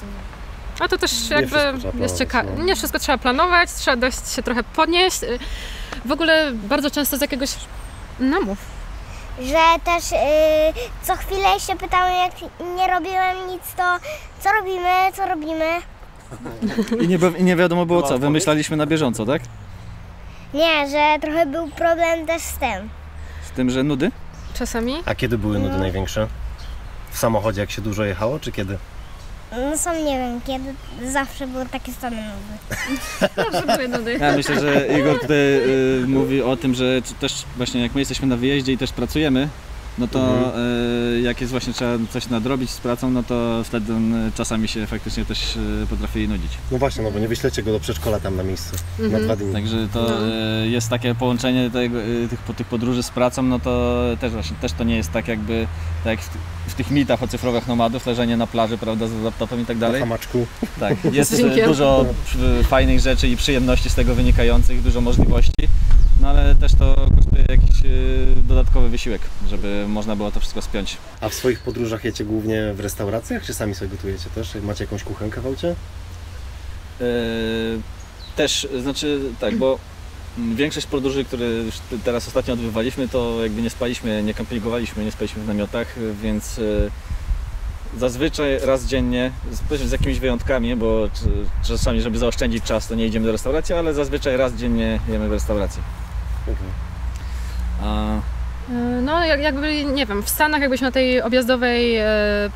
[SPEAKER 2] A to też
[SPEAKER 1] Nie
[SPEAKER 2] jakby jest ciekawe.
[SPEAKER 1] no.
[SPEAKER 2] Nie wszystko trzeba planować, trzeba dać się trochę podnieść. W ogóle bardzo często z jakiegoś namów.
[SPEAKER 6] Że też y, co chwilę się pytałem, jak nie robiłem nic, to co robimy, co robimy?
[SPEAKER 4] I nie, i nie wiadomo było co, wymyślaliśmy na bieżąco, tak?
[SPEAKER 6] Nie, że trochę był problem też z tym.
[SPEAKER 4] Z tym, że nudy?
[SPEAKER 2] Czasami
[SPEAKER 1] A kiedy były nudy największe? W samochodzie, jak się dużo jechało, czy kiedy?
[SPEAKER 6] No sam nie wiem, kiedy zawsze były takie same nudy. <laughs>
[SPEAKER 5] Zawsze były nudy.
[SPEAKER 4] Ja myślę, że Igor tutaj y, mówi o tym, że też właśnie jak my jesteśmy na wyjeździe i też pracujemy, no to
[SPEAKER 1] Mhm.
[SPEAKER 4] y, jak jest właśnie trzeba coś nadrobić z pracą, no to wtedy on czasami się faktycznie też y, potrafi nudzić.
[SPEAKER 1] No właśnie, no bo nie wyślecie go do przedszkola tam na miejscu. Na
[SPEAKER 2] Mhm.
[SPEAKER 1] dwa dni.
[SPEAKER 4] Także to
[SPEAKER 2] No.
[SPEAKER 4] e, jest takie połączenie tego, e, tych, tych podróży z pracą, no to też właśnie, też to nie jest tak jakby tak jak w, w tych mitach o cyfrowych nomadów, leżenie na plaży, prawda, z laptopem i tak
[SPEAKER 1] Na
[SPEAKER 4] dalej.
[SPEAKER 1] hamaczku.
[SPEAKER 4] Tak, <laughs> jest e, dużo fajnych rzeczy i przyjemności z tego wynikających, dużo możliwości, no ale też to kosztuje jakiś e, dodatkowy wysiłek, żeby można było to wszystko spiąć.
[SPEAKER 1] A w swoich podróżach jecie głównie w restauracjach, czy sami sobie gotujecie też? Macie jakąś kuchenkę w aucie?
[SPEAKER 4] E, Też, znaczy tak, bo większość podróży, które już te- teraz ostatnio odbywaliśmy, to jakby nie spaliśmy, nie kampingowaliśmy, nie spaliśmy w namiotach, więc e, zazwyczaj raz dziennie, z, jakimiś wyjątkami, bo czasami, żeby zaoszczędzić czas, to nie idziemy do restauracji, ale zazwyczaj raz dziennie jemy w restauracji. A,
[SPEAKER 2] Y, No, jak, jakby, nie wiem, w Stanach, jakbyśmy na tej objazdowej e,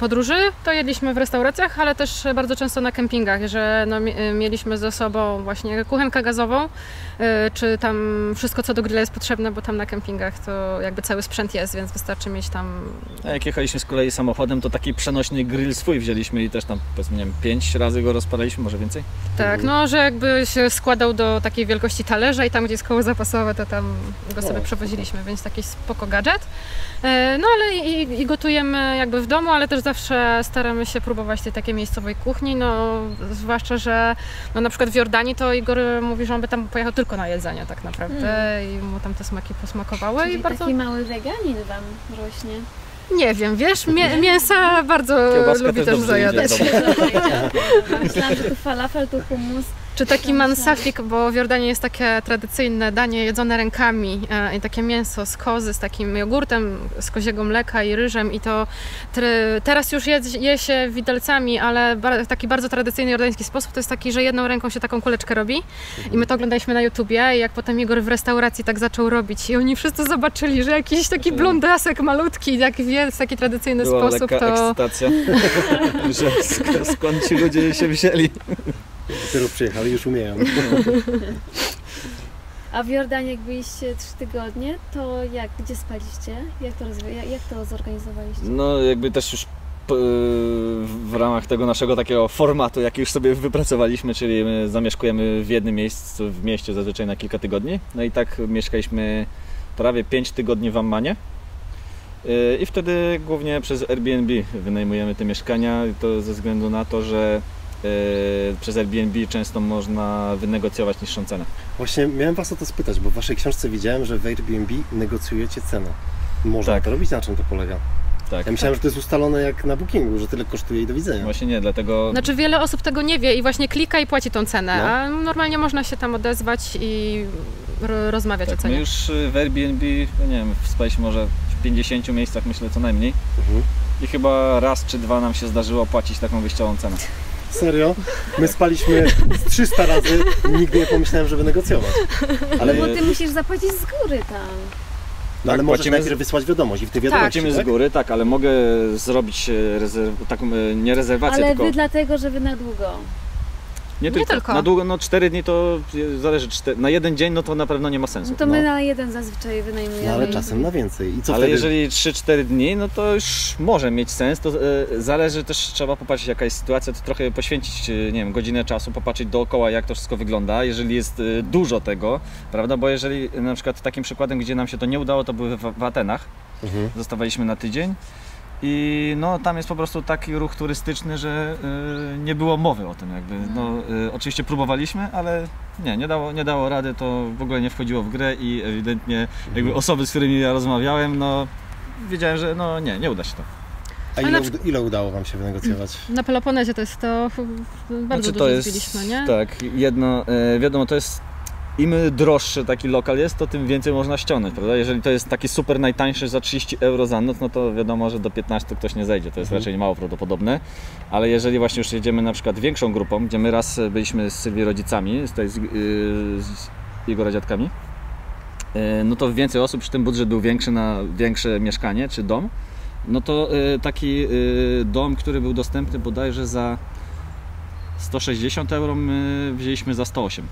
[SPEAKER 2] podróży, to jedliśmy w restauracjach, ale też bardzo często na kempingach, że no, mi- e, mieliśmy ze sobą właśnie kuchenkę gazową, e, czy tam wszystko, co do grilla jest potrzebne, bo tam na kempingach to jakby cały sprzęt jest, więc wystarczy mieć tam...
[SPEAKER 4] a jak jechaliśmy z kolei samochodem, to taki przenośny grill swój wzięliśmy i też tam powiedzmy, nie wiem, pięć razy go rozpalaliśmy, może więcej.
[SPEAKER 2] Tak, no, że jakby się składał do takiej wielkości talerza i tam, gdzie jest koło zapasowe, to tam go sobie
[SPEAKER 1] O,
[SPEAKER 2] przewoziliśmy, więc taki spoko gadżet. E, No ale i, i gotujemy jakby w domu, ale też zawsze staramy się próbować tej takiej miejscowej kuchni, no zwłaszcza, że no, na przykład w Jordanii to Igor mówi, że on by tam pojechał tylko na jedzenie tak naprawdę i mu tam te smaki posmakowały
[SPEAKER 5] Czyli
[SPEAKER 2] i bardzo...
[SPEAKER 5] taki mały weganin wam rośnie.
[SPEAKER 2] Nie wiem, wiesz, mię, mięsa bardzo
[SPEAKER 4] Kiełbaska
[SPEAKER 2] lubi
[SPEAKER 4] też
[SPEAKER 2] też zajadać.
[SPEAKER 4] idzie,
[SPEAKER 5] Myślałam, że tu falafel, tu hummus.
[SPEAKER 2] Czy taki mansafik, bo w Jordanii jest takie tradycyjne danie jedzone rękami e, i takie mięso z kozy z takim jogurtem z koziego mleka i ryżem i to teraz już je, je się widelcami, ale taki bardzo tradycyjny jordański sposób to jest taki, że jedną ręką się taką kuleczkę robi i my to oglądaliśmy na YouTubie i jak potem Igor w restauracji tak zaczął robić i oni wszyscy zobaczyli, że jakiś taki blondasek malutki jak wie w taki tradycyjny
[SPEAKER 4] Była
[SPEAKER 2] sposób to...
[SPEAKER 4] ekscytacja, <laughs> że sk- skąd ci ludzie się wzięli.
[SPEAKER 1] Dopiero przyjechali, już umieją. <laughs>
[SPEAKER 5] A w Jordanii jak byliście trzy tygodnie, to jak, gdzie spaliście? Jak to, rozwi- jak, jak to zorganizowaliście?
[SPEAKER 4] No jakby też już p- w ramach tego naszego takiego formatu, jaki już sobie wypracowaliśmy, czyli my zamieszkujemy w jednym miejscu w mieście zazwyczaj na kilka tygodni. No i tak mieszkaliśmy prawie 5 tygodni w Ammanie. Yy, I wtedy głównie przez Airbnb wynajmujemy te mieszkania, i to ze względu na to, że przez Airbnb często można wynegocjować niższą cenę.
[SPEAKER 1] Właśnie miałem Was o to spytać, bo w Waszej książce widziałem, że w Airbnb negocjujecie cenę. Można
[SPEAKER 4] Tak.
[SPEAKER 1] to robić? Na czym to polega?
[SPEAKER 4] Tak.
[SPEAKER 1] Ja myślałem, że to jest ustalone jak na bookingu, że tyle kosztuje i do widzenia.
[SPEAKER 4] Właśnie nie, dlatego
[SPEAKER 2] Znaczy wiele osób tego nie wie i właśnie klika i płaci tą cenę,
[SPEAKER 1] No.
[SPEAKER 2] a normalnie można się tam odezwać i ro- rozmawiać o
[SPEAKER 4] tak, my
[SPEAKER 2] cenie.
[SPEAKER 4] już y, w Airbnb, no nie wiem, spaliśmy może w 50 miejscach myślę co najmniej
[SPEAKER 1] Mhm.
[SPEAKER 4] i chyba raz czy dwa nam się zdarzyło płacić taką wyjściową cenę.
[SPEAKER 1] Serio? My spaliśmy z 300 razy i nigdy nie pomyślałem, żeby negocjować. Ale,
[SPEAKER 5] No bo ty musisz zapłacić z góry tam.
[SPEAKER 1] no, ale
[SPEAKER 4] tak,
[SPEAKER 1] możesz
[SPEAKER 4] płacimy z-
[SPEAKER 1] najpierw wysłać wiadomość i w tej wiadomości,
[SPEAKER 4] Płacimy z
[SPEAKER 1] tak?
[SPEAKER 4] góry, tak, ale mogę zrobić e, rezerw, taką, e, nie rezerwację,
[SPEAKER 5] Ale
[SPEAKER 4] tylko
[SPEAKER 5] wy dlatego, że wy na długo.
[SPEAKER 4] Nie, tylko.
[SPEAKER 2] tylko.
[SPEAKER 4] Na długo, no 4 dni to zależy, na jeden dzień no to na pewno nie ma sensu.
[SPEAKER 5] No to my
[SPEAKER 1] No.
[SPEAKER 5] na jeden zazwyczaj wynajmujemy.
[SPEAKER 1] No ale czasem na więcej. I co
[SPEAKER 4] ale
[SPEAKER 1] wtedy?
[SPEAKER 4] jeżeli 3-4 dni, no to już może mieć sens. To e, zależy też, trzeba popatrzeć jaka jest sytuacja, to trochę poświęcić, e, nie wiem, godzinę czasu, popatrzeć dookoła jak to wszystko wygląda, jeżeli jest e, dużo tego, prawda? Bo jeżeli na przykład takim przykładem, gdzie nam się to nie udało, to były w, w Atenach,
[SPEAKER 1] Mhm.
[SPEAKER 4] zostawaliśmy na tydzień. I no, tam jest po prostu taki ruch turystyczny, że y, nie było mowy o tym. Jakby. No, y, oczywiście próbowaliśmy, ale nie, nie dało, nie dało rady, to w ogóle nie wchodziło w grę i ewidentnie jakby osoby, z którymi ja rozmawiałem, no wiedziałem, że no nie, nie uda się to.
[SPEAKER 1] A ile, ile udało Wam się wynegocjować?
[SPEAKER 2] Na Peloponezie to jest to bardzo
[SPEAKER 4] Znaczy,
[SPEAKER 2] dużo
[SPEAKER 4] to jest,
[SPEAKER 2] zbiliśmy, nie?
[SPEAKER 4] Tak, jedno, e, wiadomo, to jest im droższy taki lokal jest, to tym więcej można ściągnąć, prawda? Jeżeli to jest taki super najtańszy za 30 euro za noc, no to wiadomo, że do 15 ktoś nie zejdzie, to jest
[SPEAKER 1] Mhm.
[SPEAKER 4] raczej mało prawdopodobne, ale jeżeli właśnie już jedziemy na przykład większą grupą, gdzie my raz byliśmy z Sylwii rodzicami, z, tej, z, yy, z jego dziadkami, yy, no to więcej osób, przy tym budżet był większy na większe mieszkanie czy dom, no to yy, taki dom, który był dostępny bodajże za 160 euro my wzięliśmy za 108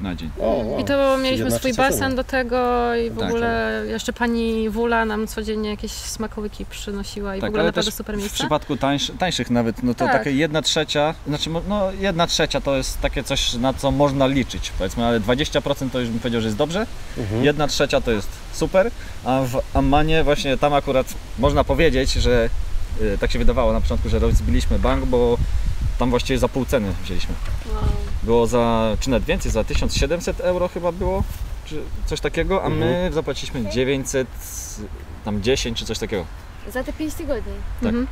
[SPEAKER 4] na dzień.
[SPEAKER 1] O,
[SPEAKER 2] I to mieliśmy swój basen do tego i w
[SPEAKER 4] Tak,
[SPEAKER 2] ogóle jeszcze pani Wula nam codziennie jakieś smakołyki przynosiła i w ogóle naprawdę super
[SPEAKER 4] W
[SPEAKER 2] miejsce.
[SPEAKER 4] przypadku tańsz, tańszych nawet, no to
[SPEAKER 2] Tak.
[SPEAKER 4] takie jedna trzecia, znaczy no jedna trzecia to jest takie coś, na co można liczyć, powiedzmy, ale 20% to już bym powiedział, że jest dobrze,
[SPEAKER 1] Mhm.
[SPEAKER 4] jedna trzecia to jest super, a w Ammanie właśnie tam akurat można powiedzieć, że y, tak się wydawało na początku, że rozbiliśmy bank, bo tam właściwie za pół ceny wzięliśmy.
[SPEAKER 5] Wow.
[SPEAKER 4] Było za, czy nawet więcej, za 1700 euro chyba było, czy coś takiego, a my zapłaciliśmy 900, tam 10 czy coś takiego.
[SPEAKER 5] Za te 5 tygodni.
[SPEAKER 4] tak.
[SPEAKER 2] Mhm.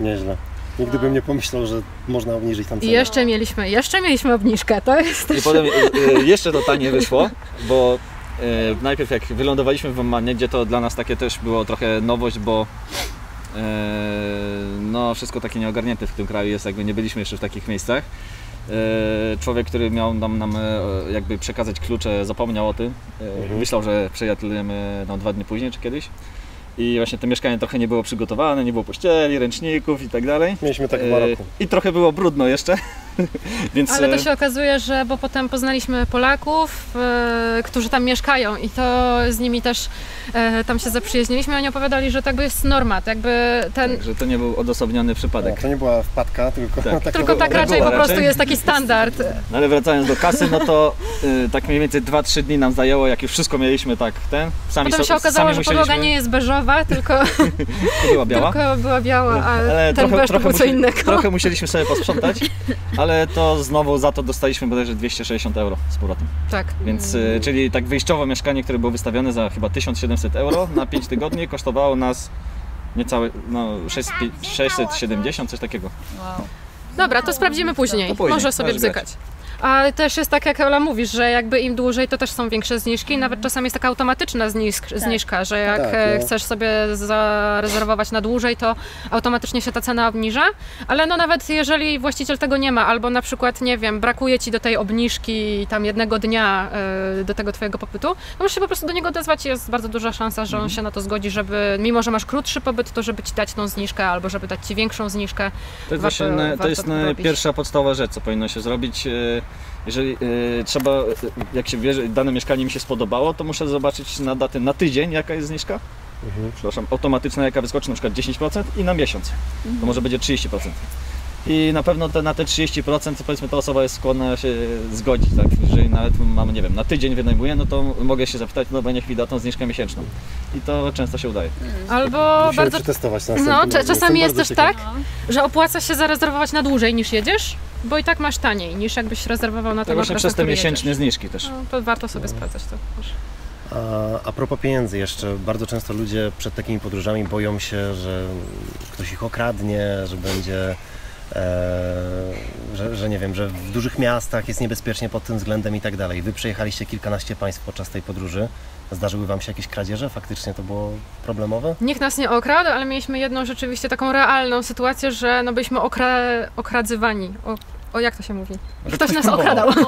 [SPEAKER 1] Nieźle. Nigdy bym nie pomyślał, że można obniżyć tam
[SPEAKER 2] I
[SPEAKER 1] cenę.
[SPEAKER 2] jeszcze mieliśmy, jeszcze mieliśmy obniżkę, to jest
[SPEAKER 4] I
[SPEAKER 2] też...
[SPEAKER 4] potem y, y, jeszcze to taniej wyszło, bo y, najpierw jak wylądowaliśmy w Ommanie, gdzie to dla nas takie też było trochę nowość, bo no wszystko takie nieogarnięte w tym kraju jest, jakby nie byliśmy jeszcze w takich miejscach. Y, Człowiek, który miał nam, nam y, jakby przekazać klucze, zapomniał o tym. Y,
[SPEAKER 1] Mhm.
[SPEAKER 4] Myślał, że przyjadujemy no, dwa dni później czy kiedyś. I właśnie to mieszkanie trochę nie było przygotowane, nie było pościeli, ręczników i tak dalej.
[SPEAKER 1] Mieliśmy tak w Maroku.
[SPEAKER 4] I trochę było brudno jeszcze. <laughs> Więc
[SPEAKER 2] Ale
[SPEAKER 4] e,
[SPEAKER 2] to się okazuje, że bo potem poznaliśmy Polaków, e, którzy tam mieszkają i to z nimi też e, tam się zaprzyjaźniliśmy. Oni opowiadali, że tak by jest norma, tak jakby ten...
[SPEAKER 4] Tak, że to nie był odosobniony przypadek.
[SPEAKER 1] No, to nie była wpadka, tylko
[SPEAKER 4] Tak.
[SPEAKER 1] taka
[SPEAKER 2] Tylko tak raczej po prostu jest taki standard.
[SPEAKER 4] No ale wracając do kasy, no to tak mniej więcej 2-3 dni nam zajęło, jak już wszystko mieliśmy tak ten. Sami
[SPEAKER 2] Potem się okazało,
[SPEAKER 4] sami
[SPEAKER 2] że
[SPEAKER 4] musieliśmy,
[SPEAKER 2] podłoga nie jest beżowa, tylko, <laughs>
[SPEAKER 4] to była biała.
[SPEAKER 2] tylko była biała, a
[SPEAKER 4] Ale
[SPEAKER 2] ten beż to był co
[SPEAKER 4] musieli-
[SPEAKER 2] innego.
[SPEAKER 4] trochę musieliśmy sobie posprzątać, ale <laughs> to znowu za to dostaliśmy bodajże 260 euro z powrotem.
[SPEAKER 2] Tak.
[SPEAKER 4] Więc, y, czyli tak wyjściowo mieszkanie, które było wystawione za chyba 1700 euro na 5 tygodni, kosztowało nas niecałe, no 600, 670, coś takiego.
[SPEAKER 2] Dobra, to sprawdzimy później.
[SPEAKER 4] To później,
[SPEAKER 2] Może sobie
[SPEAKER 4] możesz grać.
[SPEAKER 2] Bzykać. A też jest tak, jak Ola mówisz, że jakby im dłużej, to też są większe zniżki. Nawet czasami jest taka automatyczna znisk, zniżka, że jak
[SPEAKER 1] Tak,
[SPEAKER 2] e,
[SPEAKER 1] no.
[SPEAKER 2] chcesz sobie zarezerwować na dłużej, to automatycznie się ta cena obniża. Ale no nawet jeżeli właściciel tego nie ma, albo na przykład, nie wiem, brakuje ci do tej obniżki tam jednego dnia e, do tego twojego pobytu, to możesz się po prostu do niego odezwać i jest bardzo duża szansa, że on
[SPEAKER 4] Mhm.
[SPEAKER 2] się na to zgodzi, żeby, mimo że masz krótszy pobyt, to żeby ci dać tą zniżkę, albo żeby dać ci większą zniżkę.
[SPEAKER 4] To jest,
[SPEAKER 2] Warto-
[SPEAKER 4] właśnie na, to jest
[SPEAKER 2] to
[SPEAKER 4] pierwsza podstawowa rzecz, co powinno się zrobić. Jeżeli e, trzeba, e, jak się wie, że dane mieszkanie mi się spodobało, to muszę zobaczyć na datę na tydzień, jaka jest zniżka.
[SPEAKER 1] Mhm.
[SPEAKER 4] Przepraszam, automatyczna, jaka wyskoczy na przykład 10% i na miesiąc. To może będzie 30%. I na pewno te, na te 30% to powiedzmy ta osoba jest skłonna się zgodzić, tak? Jeżeli nawet mamy, nie wiem, na tydzień wynajmuję, no to mogę się zapytać, no bo niech mi da tą zniżkę miesięczną. I to często się udaje.
[SPEAKER 2] Albo
[SPEAKER 1] Musimy
[SPEAKER 2] bardzo
[SPEAKER 1] przetestować na
[SPEAKER 2] No, czasami jest też tak,
[SPEAKER 5] No.
[SPEAKER 2] że opłaca się zarezerwować na dłużej niż jedziesz, bo i tak masz taniej niż jakbyś rezerwował na
[SPEAKER 4] To właśnie przez te miesięczne zniżki też.
[SPEAKER 2] No, to warto sobie sprawdzać to. też.
[SPEAKER 1] A, a propos pieniędzy jeszcze, bardzo często ludzie przed takimi podróżami boją się, że ktoś ich okradnie, że będzie, e, że, że nie wiem, że w dużych miastach jest niebezpiecznie pod tym względem i tak dalej. Wy przejechaliście kilkanaście państw podczas tej podróży. Zdarzyły Wam się jakieś kradzieże? Faktycznie to było problemowe?
[SPEAKER 2] Nikt nas nie okradł, ale mieliśmy jedną rzeczywiście taką realną sytuację, że no byliśmy okra okradzywani. O jak to się mówi? Ktoś nas okradał. <laughs>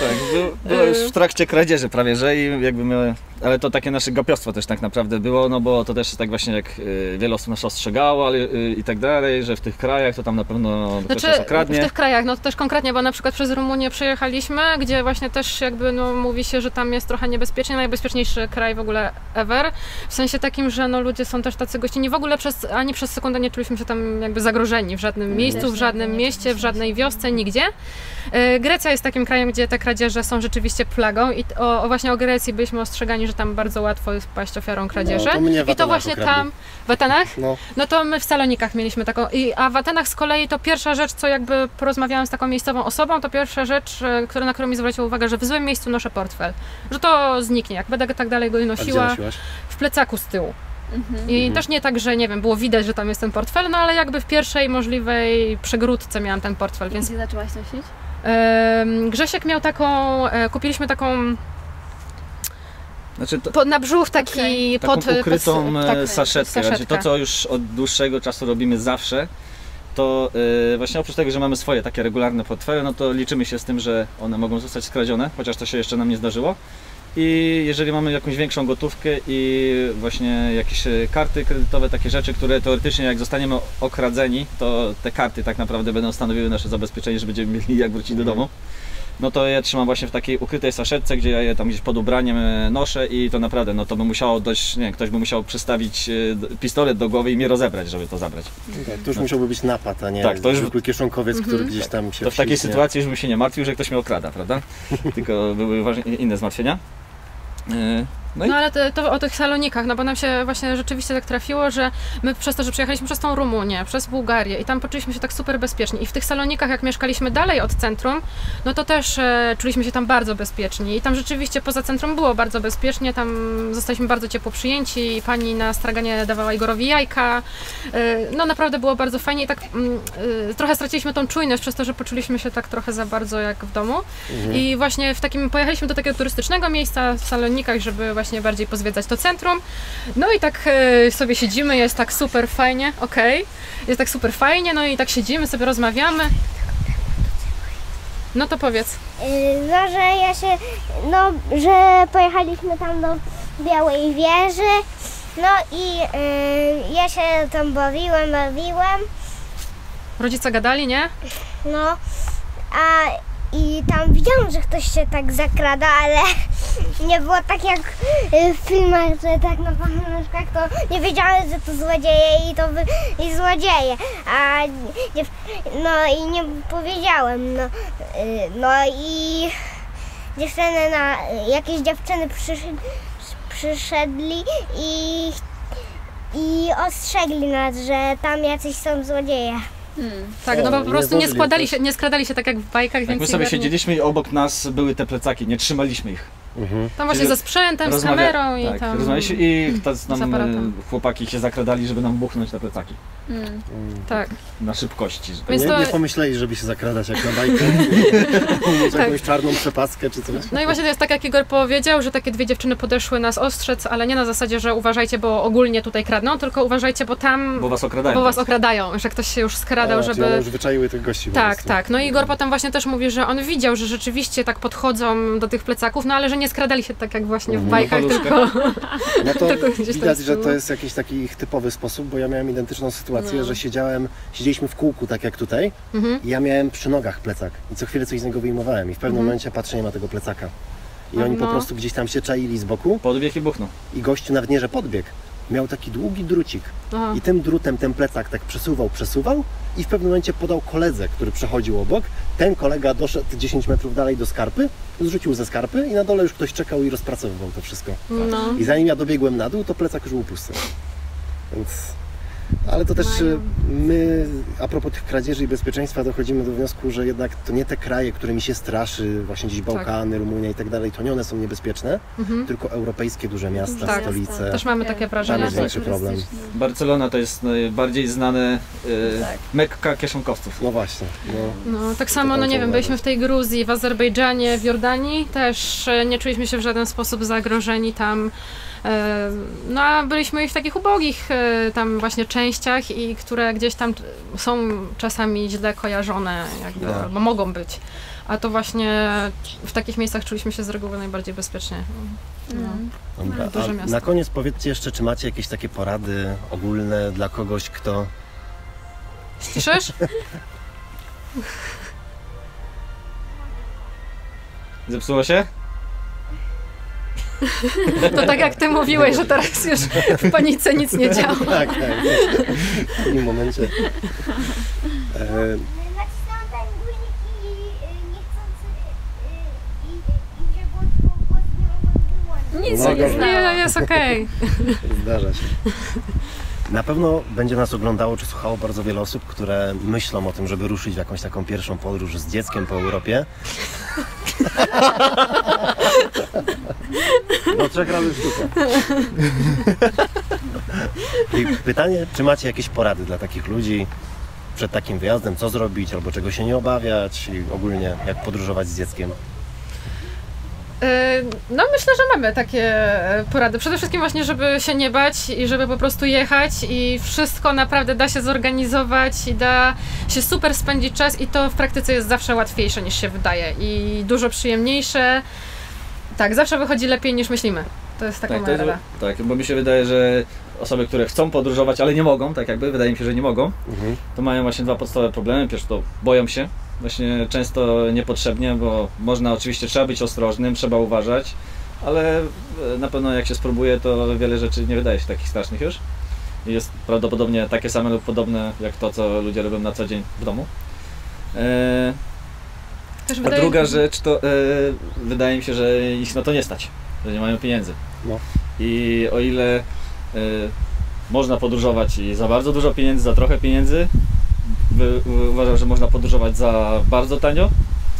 [SPEAKER 4] Tak, było, było już w trakcie kradzieży prawie, że i jakby my, ale to takie nasze gapiostwo też tak naprawdę było, no bo to też tak właśnie jak y, wiele osób nas ostrzegało ale, y, i tak dalej, że w tych krajach to tam na pewno ktoś nas
[SPEAKER 2] Znaczy, w
[SPEAKER 4] okradnie.
[SPEAKER 2] tych krajach, no to też konkretnie, bo na przykład przez Rumunię przejechaliśmy, gdzie właśnie też jakby no, mówi się, że tam jest trochę niebezpiecznie, najbezpieczniejszy kraj w ogóle ever. W sensie takim, że no, ludzie są też tacy gościnni. W ogóle przez, ani przez sekundę nie czuliśmy się tam jakby zagrożeni w żadnym miejscu, w żadnym mieście, w żadnej wiosce, nigdzie. E, Grecja jest takim krajem, gdzie te kradzieże są rzeczywiście plagą i o, o właśnie o Grecji byliśmy ostrzegani, że tam bardzo łatwo jest paść ofiarą kradzieży.
[SPEAKER 1] No, to
[SPEAKER 2] I to właśnie
[SPEAKER 1] okradli.
[SPEAKER 2] tam, w Atenach?
[SPEAKER 1] No,
[SPEAKER 2] No to my w Salonikach mieliśmy taką, i, a w Atenach z kolei to pierwsza rzecz, co jakby porozmawiałam z taką miejscową osobą, to pierwsza rzecz, e, która, na którą mi zwróciła uwagę, że w złym miejscu noszę portfel, że to zniknie, jak będę tak dalej go nosiła, w plecaku z tyłu.
[SPEAKER 5] Mhm.
[SPEAKER 2] I
[SPEAKER 1] Mhm.
[SPEAKER 2] też nie tak, że nie wiem, było widać, że tam jest ten portfel, no ale jakby w pierwszej możliwej przegródce miałam ten portfel, więc
[SPEAKER 5] Gdzie zaczęłaś nosić?
[SPEAKER 2] Grzesiek miał taką, e, kupiliśmy taką
[SPEAKER 4] Znaczy to,
[SPEAKER 2] po, na brzuch taki
[SPEAKER 5] Okej.
[SPEAKER 4] taką
[SPEAKER 2] pod... pod-
[SPEAKER 4] ukrytą
[SPEAKER 2] tak,
[SPEAKER 4] e, saszetkę. Znaczy,
[SPEAKER 2] saszetkę.
[SPEAKER 4] to, co już od dłuższego czasu robimy zawsze, to e, właśnie oprócz tego, że mamy swoje takie regularne portfele, no to liczymy się z tym, że one mogą zostać skradzione, chociaż to się jeszcze nam nie zdarzyło. I jeżeli mamy jakąś większą gotówkę i właśnie jakieś e, karty kredytowe, takie rzeczy, które teoretycznie jak zostaniemy okradzeni, to te karty tak naprawdę będą stanowiły nasze zabezpieczenie, że będziemy mieli jak wrócić do domu. No to ja trzymam właśnie w takiej ukrytej saszetce, gdzie ja je tam gdzieś pod ubraniem e, noszę i to naprawdę, no to by musiało dość, nie wiem, ktoś by musiał przystawić e, pistolet do głowy i mnie rozebrać, żeby to zabrać.
[SPEAKER 1] Tak, to już musiałby być napad, a nie
[SPEAKER 4] Tak, to już-
[SPEAKER 1] zwykły kieszonkowiec, który gdzieś tam się
[SPEAKER 4] To w takiej sytuacji już bym się nie martwił, że ktoś mnie okrada, prawda? <laughs> Tylko były ważne, inne zmartwienia. E, No i
[SPEAKER 2] No ale to, to o tych salonikach, no bo nam się właśnie rzeczywiście tak trafiło, że my przez to, że przejechaliśmy przez tą Rumunię, przez Bułgarię i tam poczuliśmy się tak super bezpiecznie. I w tych salonikach, jak mieszkaliśmy dalej od centrum, no to też e, czuliśmy się tam bardzo bezpiecznie. I tam rzeczywiście poza centrum było bardzo bezpiecznie, tam zostaliśmy bardzo ciepło przyjęci i pani na straganie dawała Igorowi jajka. E, no naprawdę było bardzo fajnie i tak mm, e, trochę straciliśmy tą czujność przez to, że poczuliśmy się tak trochę za bardzo jak w domu.
[SPEAKER 1] Mhm.
[SPEAKER 2] I właśnie w takim pojechaliśmy do takiego turystycznego miejsca w Salonikach, żeby właśnie bardziej pozwiedzać to centrum. No i tak e, sobie siedzimy, jest tak super fajnie, okej. Jest tak super fajnie, no i tak siedzimy, sobie rozmawiamy. No to powiedz.
[SPEAKER 6] Yy, No, że ja się, no, że pojechaliśmy tam do Białej Wieży, no i yy, ja się tam bawiłem, bawiłem,
[SPEAKER 2] Rodzice gadali, nie?
[SPEAKER 6] no, a i tam widziałam, że ktoś się tak zakrada, ale <laughs> nie było tak jak w filmach, że tak na pamiątkach to nie wiedziałem, że to złodzieje i to i złodzieje, a dziew, no i nie powiedziałem, no, yy, no i dziewczyny na, jakieś dziewczyny przyszli, przyszedli i, i ostrzegli nas, że tam jacyś są złodzieje.
[SPEAKER 5] Hmm.
[SPEAKER 2] Tak,
[SPEAKER 1] O,
[SPEAKER 2] no bo
[SPEAKER 1] nie
[SPEAKER 2] po prostu nie składali się, nie skradali się tak jak w bajkach,
[SPEAKER 4] tak
[SPEAKER 2] więc
[SPEAKER 4] my sobie
[SPEAKER 2] nie-
[SPEAKER 4] siedzieliśmy i obok nas były te plecaki, nie trzymaliśmy ich.
[SPEAKER 1] Mhm.
[SPEAKER 2] Tam właśnie
[SPEAKER 4] Czyli
[SPEAKER 2] ze sprzętem, z kamerą i
[SPEAKER 4] tak,
[SPEAKER 2] tam...
[SPEAKER 4] rozmawialiśmy i ta, e, chłopaki się zakradali, żeby nam buchnąć te plecaki.
[SPEAKER 5] Hmm.
[SPEAKER 1] Mm.
[SPEAKER 2] Tak.
[SPEAKER 4] Na szybkości. Żeby...
[SPEAKER 2] Więc
[SPEAKER 1] nie,
[SPEAKER 2] to-
[SPEAKER 1] nie pomyśleli, żeby się zakradać jak na bajkę. <laughs> Mieć
[SPEAKER 2] Tak.
[SPEAKER 1] jakąś czarną przepaskę czy coś.
[SPEAKER 2] No i właśnie to jest tak, jak Igor powiedział, że takie dwie dziewczyny podeszły nas ostrzec, ale nie na zasadzie, że uważajcie, bo ogólnie tutaj kradną, tylko uważajcie, bo tam,
[SPEAKER 4] Bo was okradają.
[SPEAKER 2] bo was okradają, że ktoś się już skradał,
[SPEAKER 1] A, czyli
[SPEAKER 2] żeby...
[SPEAKER 1] one już wyczaiły tych gości
[SPEAKER 2] Tak, tak. No i Igor potem właśnie też mówi, że on widział, że rzeczywiście tak podchodzą do tych plecaków, no ale że nie skradali się tak jak właśnie w
[SPEAKER 1] Mhm.
[SPEAKER 2] bajkach, tylko... <laughs>
[SPEAKER 1] No to
[SPEAKER 2] Tylko
[SPEAKER 1] widać, że to jest jakiś taki ich typowy sposób, bo ja miałem identyczną sytuację,
[SPEAKER 2] No.
[SPEAKER 1] że siedziałem, siedzieliśmy w kółku tak jak tutaj
[SPEAKER 2] Mhm.
[SPEAKER 1] i ja miałem przy nogach plecak i co chwilę coś z niego wyjmowałem i w pewnym
[SPEAKER 2] Mhm.
[SPEAKER 1] momencie patrzę, nie ma tego plecaka. I oni po
[SPEAKER 2] no.
[SPEAKER 1] prostu gdzieś tam się czaili z boku
[SPEAKER 4] Podbieg i buchną.
[SPEAKER 1] i gościu nawet nie, że podbiegł. Miał taki długi drucik
[SPEAKER 2] Aha.
[SPEAKER 1] i tym drutem ten plecak tak przesuwał, przesuwał i w pewnym momencie podał koledze, który przechodził obok. Ten kolega doszedł 10 metrów dalej do skarpy, zrzucił ze skarpy i na dole już ktoś czekał i rozpracowywał to wszystko.
[SPEAKER 2] No.
[SPEAKER 1] I zanim ja dobiegłem na dół, to plecak już był pusty. Więc Ale to też
[SPEAKER 2] Mają.
[SPEAKER 1] my, a propos tych kradzieży i bezpieczeństwa, dochodzimy do wniosku, że jednak to nie te kraje, którymi się straszy, właśnie gdzieś Bałkany, Rumunia i tak dalej, to nie one są niebezpieczne,
[SPEAKER 2] Mhm.
[SPEAKER 1] tylko europejskie duże miasta,
[SPEAKER 2] Tak.
[SPEAKER 1] stolice.
[SPEAKER 2] Też mamy takie
[SPEAKER 1] Tam
[SPEAKER 2] wrażenie.
[SPEAKER 1] jest większy problem.
[SPEAKER 4] Barcelona to jest najbardziej znane e,
[SPEAKER 5] Tak.
[SPEAKER 4] mekka kieszonkowców.
[SPEAKER 1] No właśnie. No.
[SPEAKER 2] No, tak samo,
[SPEAKER 1] tam
[SPEAKER 2] no nie wiem, byliśmy w tej Gruzji, w Azerbejdżanie, w Jordanii, też e, nie czuliśmy się w żaden sposób zagrożeni tam. E, No a byliśmy w takich ubogich e, tam właśnie częściach i które gdzieś tam są czasami źle kojarzone, jakby,
[SPEAKER 1] No.
[SPEAKER 2] albo mogą być. A to właśnie w takich miejscach czuliśmy się z reguły najbardziej bezpiecznie. No.
[SPEAKER 1] Dobra.
[SPEAKER 2] duże miasto.
[SPEAKER 1] na koniec powiedzcie jeszcze, czy macie jakieś takie porady ogólne dla kogoś, kto
[SPEAKER 2] Ściszysz?
[SPEAKER 4] Zepsuło się? <laughs>
[SPEAKER 2] To tak jak ty mówiłeś, że teraz już w panice nic nie działa. <laughs>
[SPEAKER 1] Tak, tak. W pewnym momencie. E.
[SPEAKER 5] Nic
[SPEAKER 1] No
[SPEAKER 5] nie
[SPEAKER 2] jest okej.
[SPEAKER 1] Zdarza się. Na pewno będzie nas oglądało czy słuchało bardzo wiele osób, które myślą o tym, żeby ruszyć w jakąś taką pierwszą podróż z dzieckiem po Europie. <laughs> Do trzech razy sztuka. I pytanie, czy macie jakieś porady dla takich ludzi przed takim wyjazdem, co zrobić albo czego się nie obawiać i ogólnie jak podróżować z dzieckiem?
[SPEAKER 2] E, No myślę, że mamy takie e, porady. Przede wszystkim właśnie, żeby się nie bać i żeby po prostu jechać i wszystko naprawdę da się zorganizować i da się super spędzić czas i to w praktyce jest zawsze łatwiejsze niż się wydaje i dużo przyjemniejsze. Tak, zawsze wychodzi lepiej niż myślimy. To jest taka
[SPEAKER 4] Tak, to
[SPEAKER 2] moja rada.
[SPEAKER 4] tak, bo mi się wydaje, że osoby, które chcą podróżować, ale nie mogą, tak jakby, wydaje mi się, że nie mogą,
[SPEAKER 1] Mhm.
[SPEAKER 4] to mają właśnie dwa podstawowe problemy. Pierwszy to boją się, właśnie często niepotrzebnie, bo można oczywiście, trzeba być ostrożnym, trzeba uważać, ale e, na pewno jak się spróbuje, to wiele rzeczy nie wydaje się takich strasznych już. Jest prawdopodobnie takie same lub podobne jak to, co ludzie robią na co dzień w domu. E,
[SPEAKER 2] Też
[SPEAKER 4] a
[SPEAKER 2] wydaje-
[SPEAKER 4] druga rzecz to e, wydaje mi się, że ich na to nie stać, że nie mają pieniędzy.
[SPEAKER 1] No.
[SPEAKER 4] I o ile e, można podróżować i za bardzo dużo pieniędzy, za trochę pieniędzy, uważam, że można podróżować za bardzo tanio,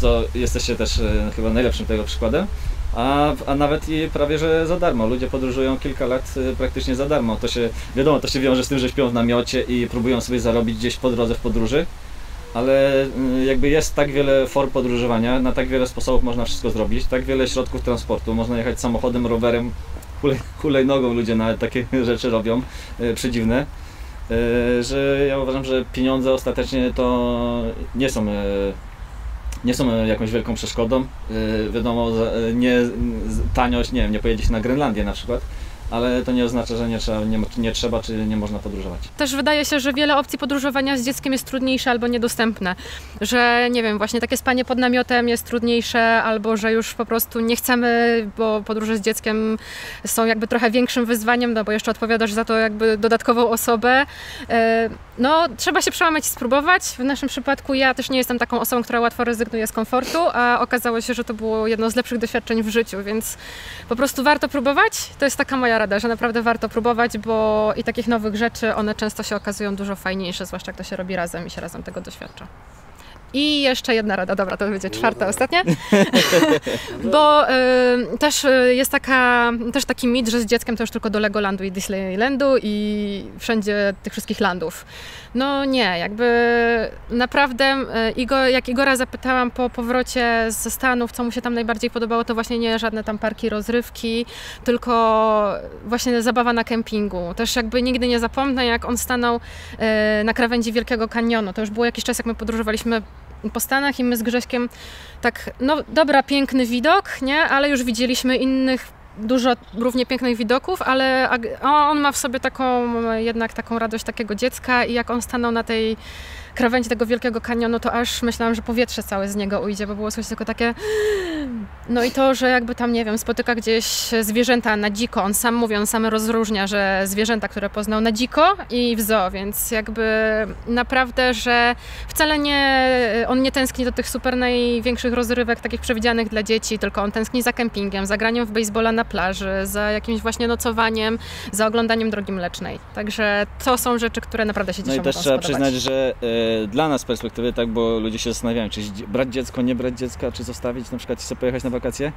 [SPEAKER 4] co jesteście też e, chyba najlepszym tego przykładem. A, a nawet i prawie że za darmo. Ludzie podróżują kilka lat e, praktycznie za darmo. To się, wiadomo, to się wiąże z tym, że śpią w namiocie i próbują sobie zarobić gdzieś po drodze w podróży ale y, jakby jest tak wiele form podróżowania, na tak wiele sposobów można wszystko zrobić, tak wiele środków transportu, można jechać samochodem, rowerem, hulej, ludzie nawet takie <laughs> rzeczy robią, y, przedziwne, y, że ja uważam, że pieniądze ostatecznie to nie są y, nie są y, jakąś wielką przeszkodą. Wiadomo, nie taniość, nie wiem, nie pojedzie się na Grenlandię na przykład, ale to nie oznacza, że nie trzeba, nie, nie trzeba czy nie można podróżować.
[SPEAKER 2] Też wydaje się, że wiele opcji podróżowania z dzieckiem jest trudniejsze albo niedostępne. Że nie wiem, właśnie takie spanie pod namiotem jest trudniejsze, albo że już po prostu nie chcemy, bo podróże z dzieckiem są jakby trochę większym wyzwaniem, no bo jeszcze odpowiadasz za to jakby dodatkową osobę. E, No, trzeba się przełamać i spróbować. W naszym przypadku ja też nie jestem taką osobą, która łatwo rezygnuje z komfortu, a okazało się, że to było jedno z lepszych doświadczeń w życiu, więc po prostu warto próbować. To jest taka moja że naprawdę warto próbować, bo i takich nowych rzeczy, one często się okazują dużo fajniejsze, zwłaszcza jak to się robi razem i się razem tego doświadcza. I jeszcze jedna rada, dobra, to będzie czwarta, ostatnia. <laughs> Bo y, też y, jest taka, też taki mit, że z dzieckiem to już tylko do Legolandu i Disneylandu i wszędzie tych wszystkich landów. No nie, jakby naprawdę y, jak Igora zapytałam po powrocie ze Stanów, co mu się tam najbardziej podobało, to właśnie nie żadne tam parki rozrywki, tylko właśnie zabawa na kempingu. Też jakby nigdy nie zapomnę, jak on stanął e, na krawędzi Wielkiego Kanionu. To już było jakiś czas, jak my podróżowaliśmy po Stanach i my z Grześkiem tak, no dobra, piękny widok, nie? Ale już widzieliśmy innych dużo równie pięknych widoków, ale on ma w sobie taką, jednak taką radość takiego dziecka i jak on stanął na tej krawędzi tego wielkiego kanionu, to aż myślałam, że powietrze całe z niego ujdzie, bo było coś tylko takie No i to, że jakby tam, nie wiem, spotyka gdzieś zwierzęta na dziko. On sam mówi, on sam rozróżnia, że zwierzęta, które poznał na dziko i w zoo, więc jakby naprawdę, że wcale nie, on nie tęskni do tych super największych rozrywek, takich przewidzianych dla dzieci, tylko on tęskni za kempingiem, za graniem w baseballa na plaży, za jakimś właśnie nocowaniem, za oglądaniem Drogi Mlecznej. Także to są rzeczy, które naprawdę się
[SPEAKER 4] No
[SPEAKER 2] dzieciom
[SPEAKER 4] i też trzeba przyznać, że e, dla nas z perspektywy, tak, bo ludzie się zastanawiają, czy brać dziecko, nie brać dziecka, czy zostawić na przykład i sobie pojechać na wakacje,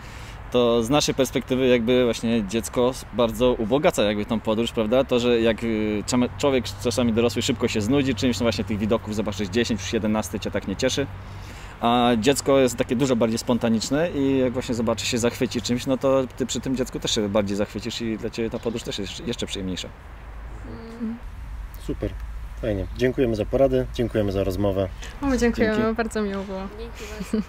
[SPEAKER 4] to z naszej perspektywy jakby właśnie dziecko bardzo ubogaca jakby tą podróż, prawda? To, że jak y, człowiek czasami dorosły szybko się znudzi czymś, no właśnie tych widoków zobaczysz 10, już 11 cię tak nie cieszy. A dziecko jest takie dużo bardziej spontaniczne i jak właśnie zobaczy się zachwyci czymś, no to ty przy tym dziecku też się bardziej zachwycisz i dla ciebie ta podróż też jest jeszcze przyjemniejsza.
[SPEAKER 1] Super, fajnie. Dziękujemy za porady, dziękujemy za rozmowę.
[SPEAKER 2] O, dziękujemy,
[SPEAKER 4] Dzięki.
[SPEAKER 2] bardzo miło było.
[SPEAKER 5] Dzięki bardzo.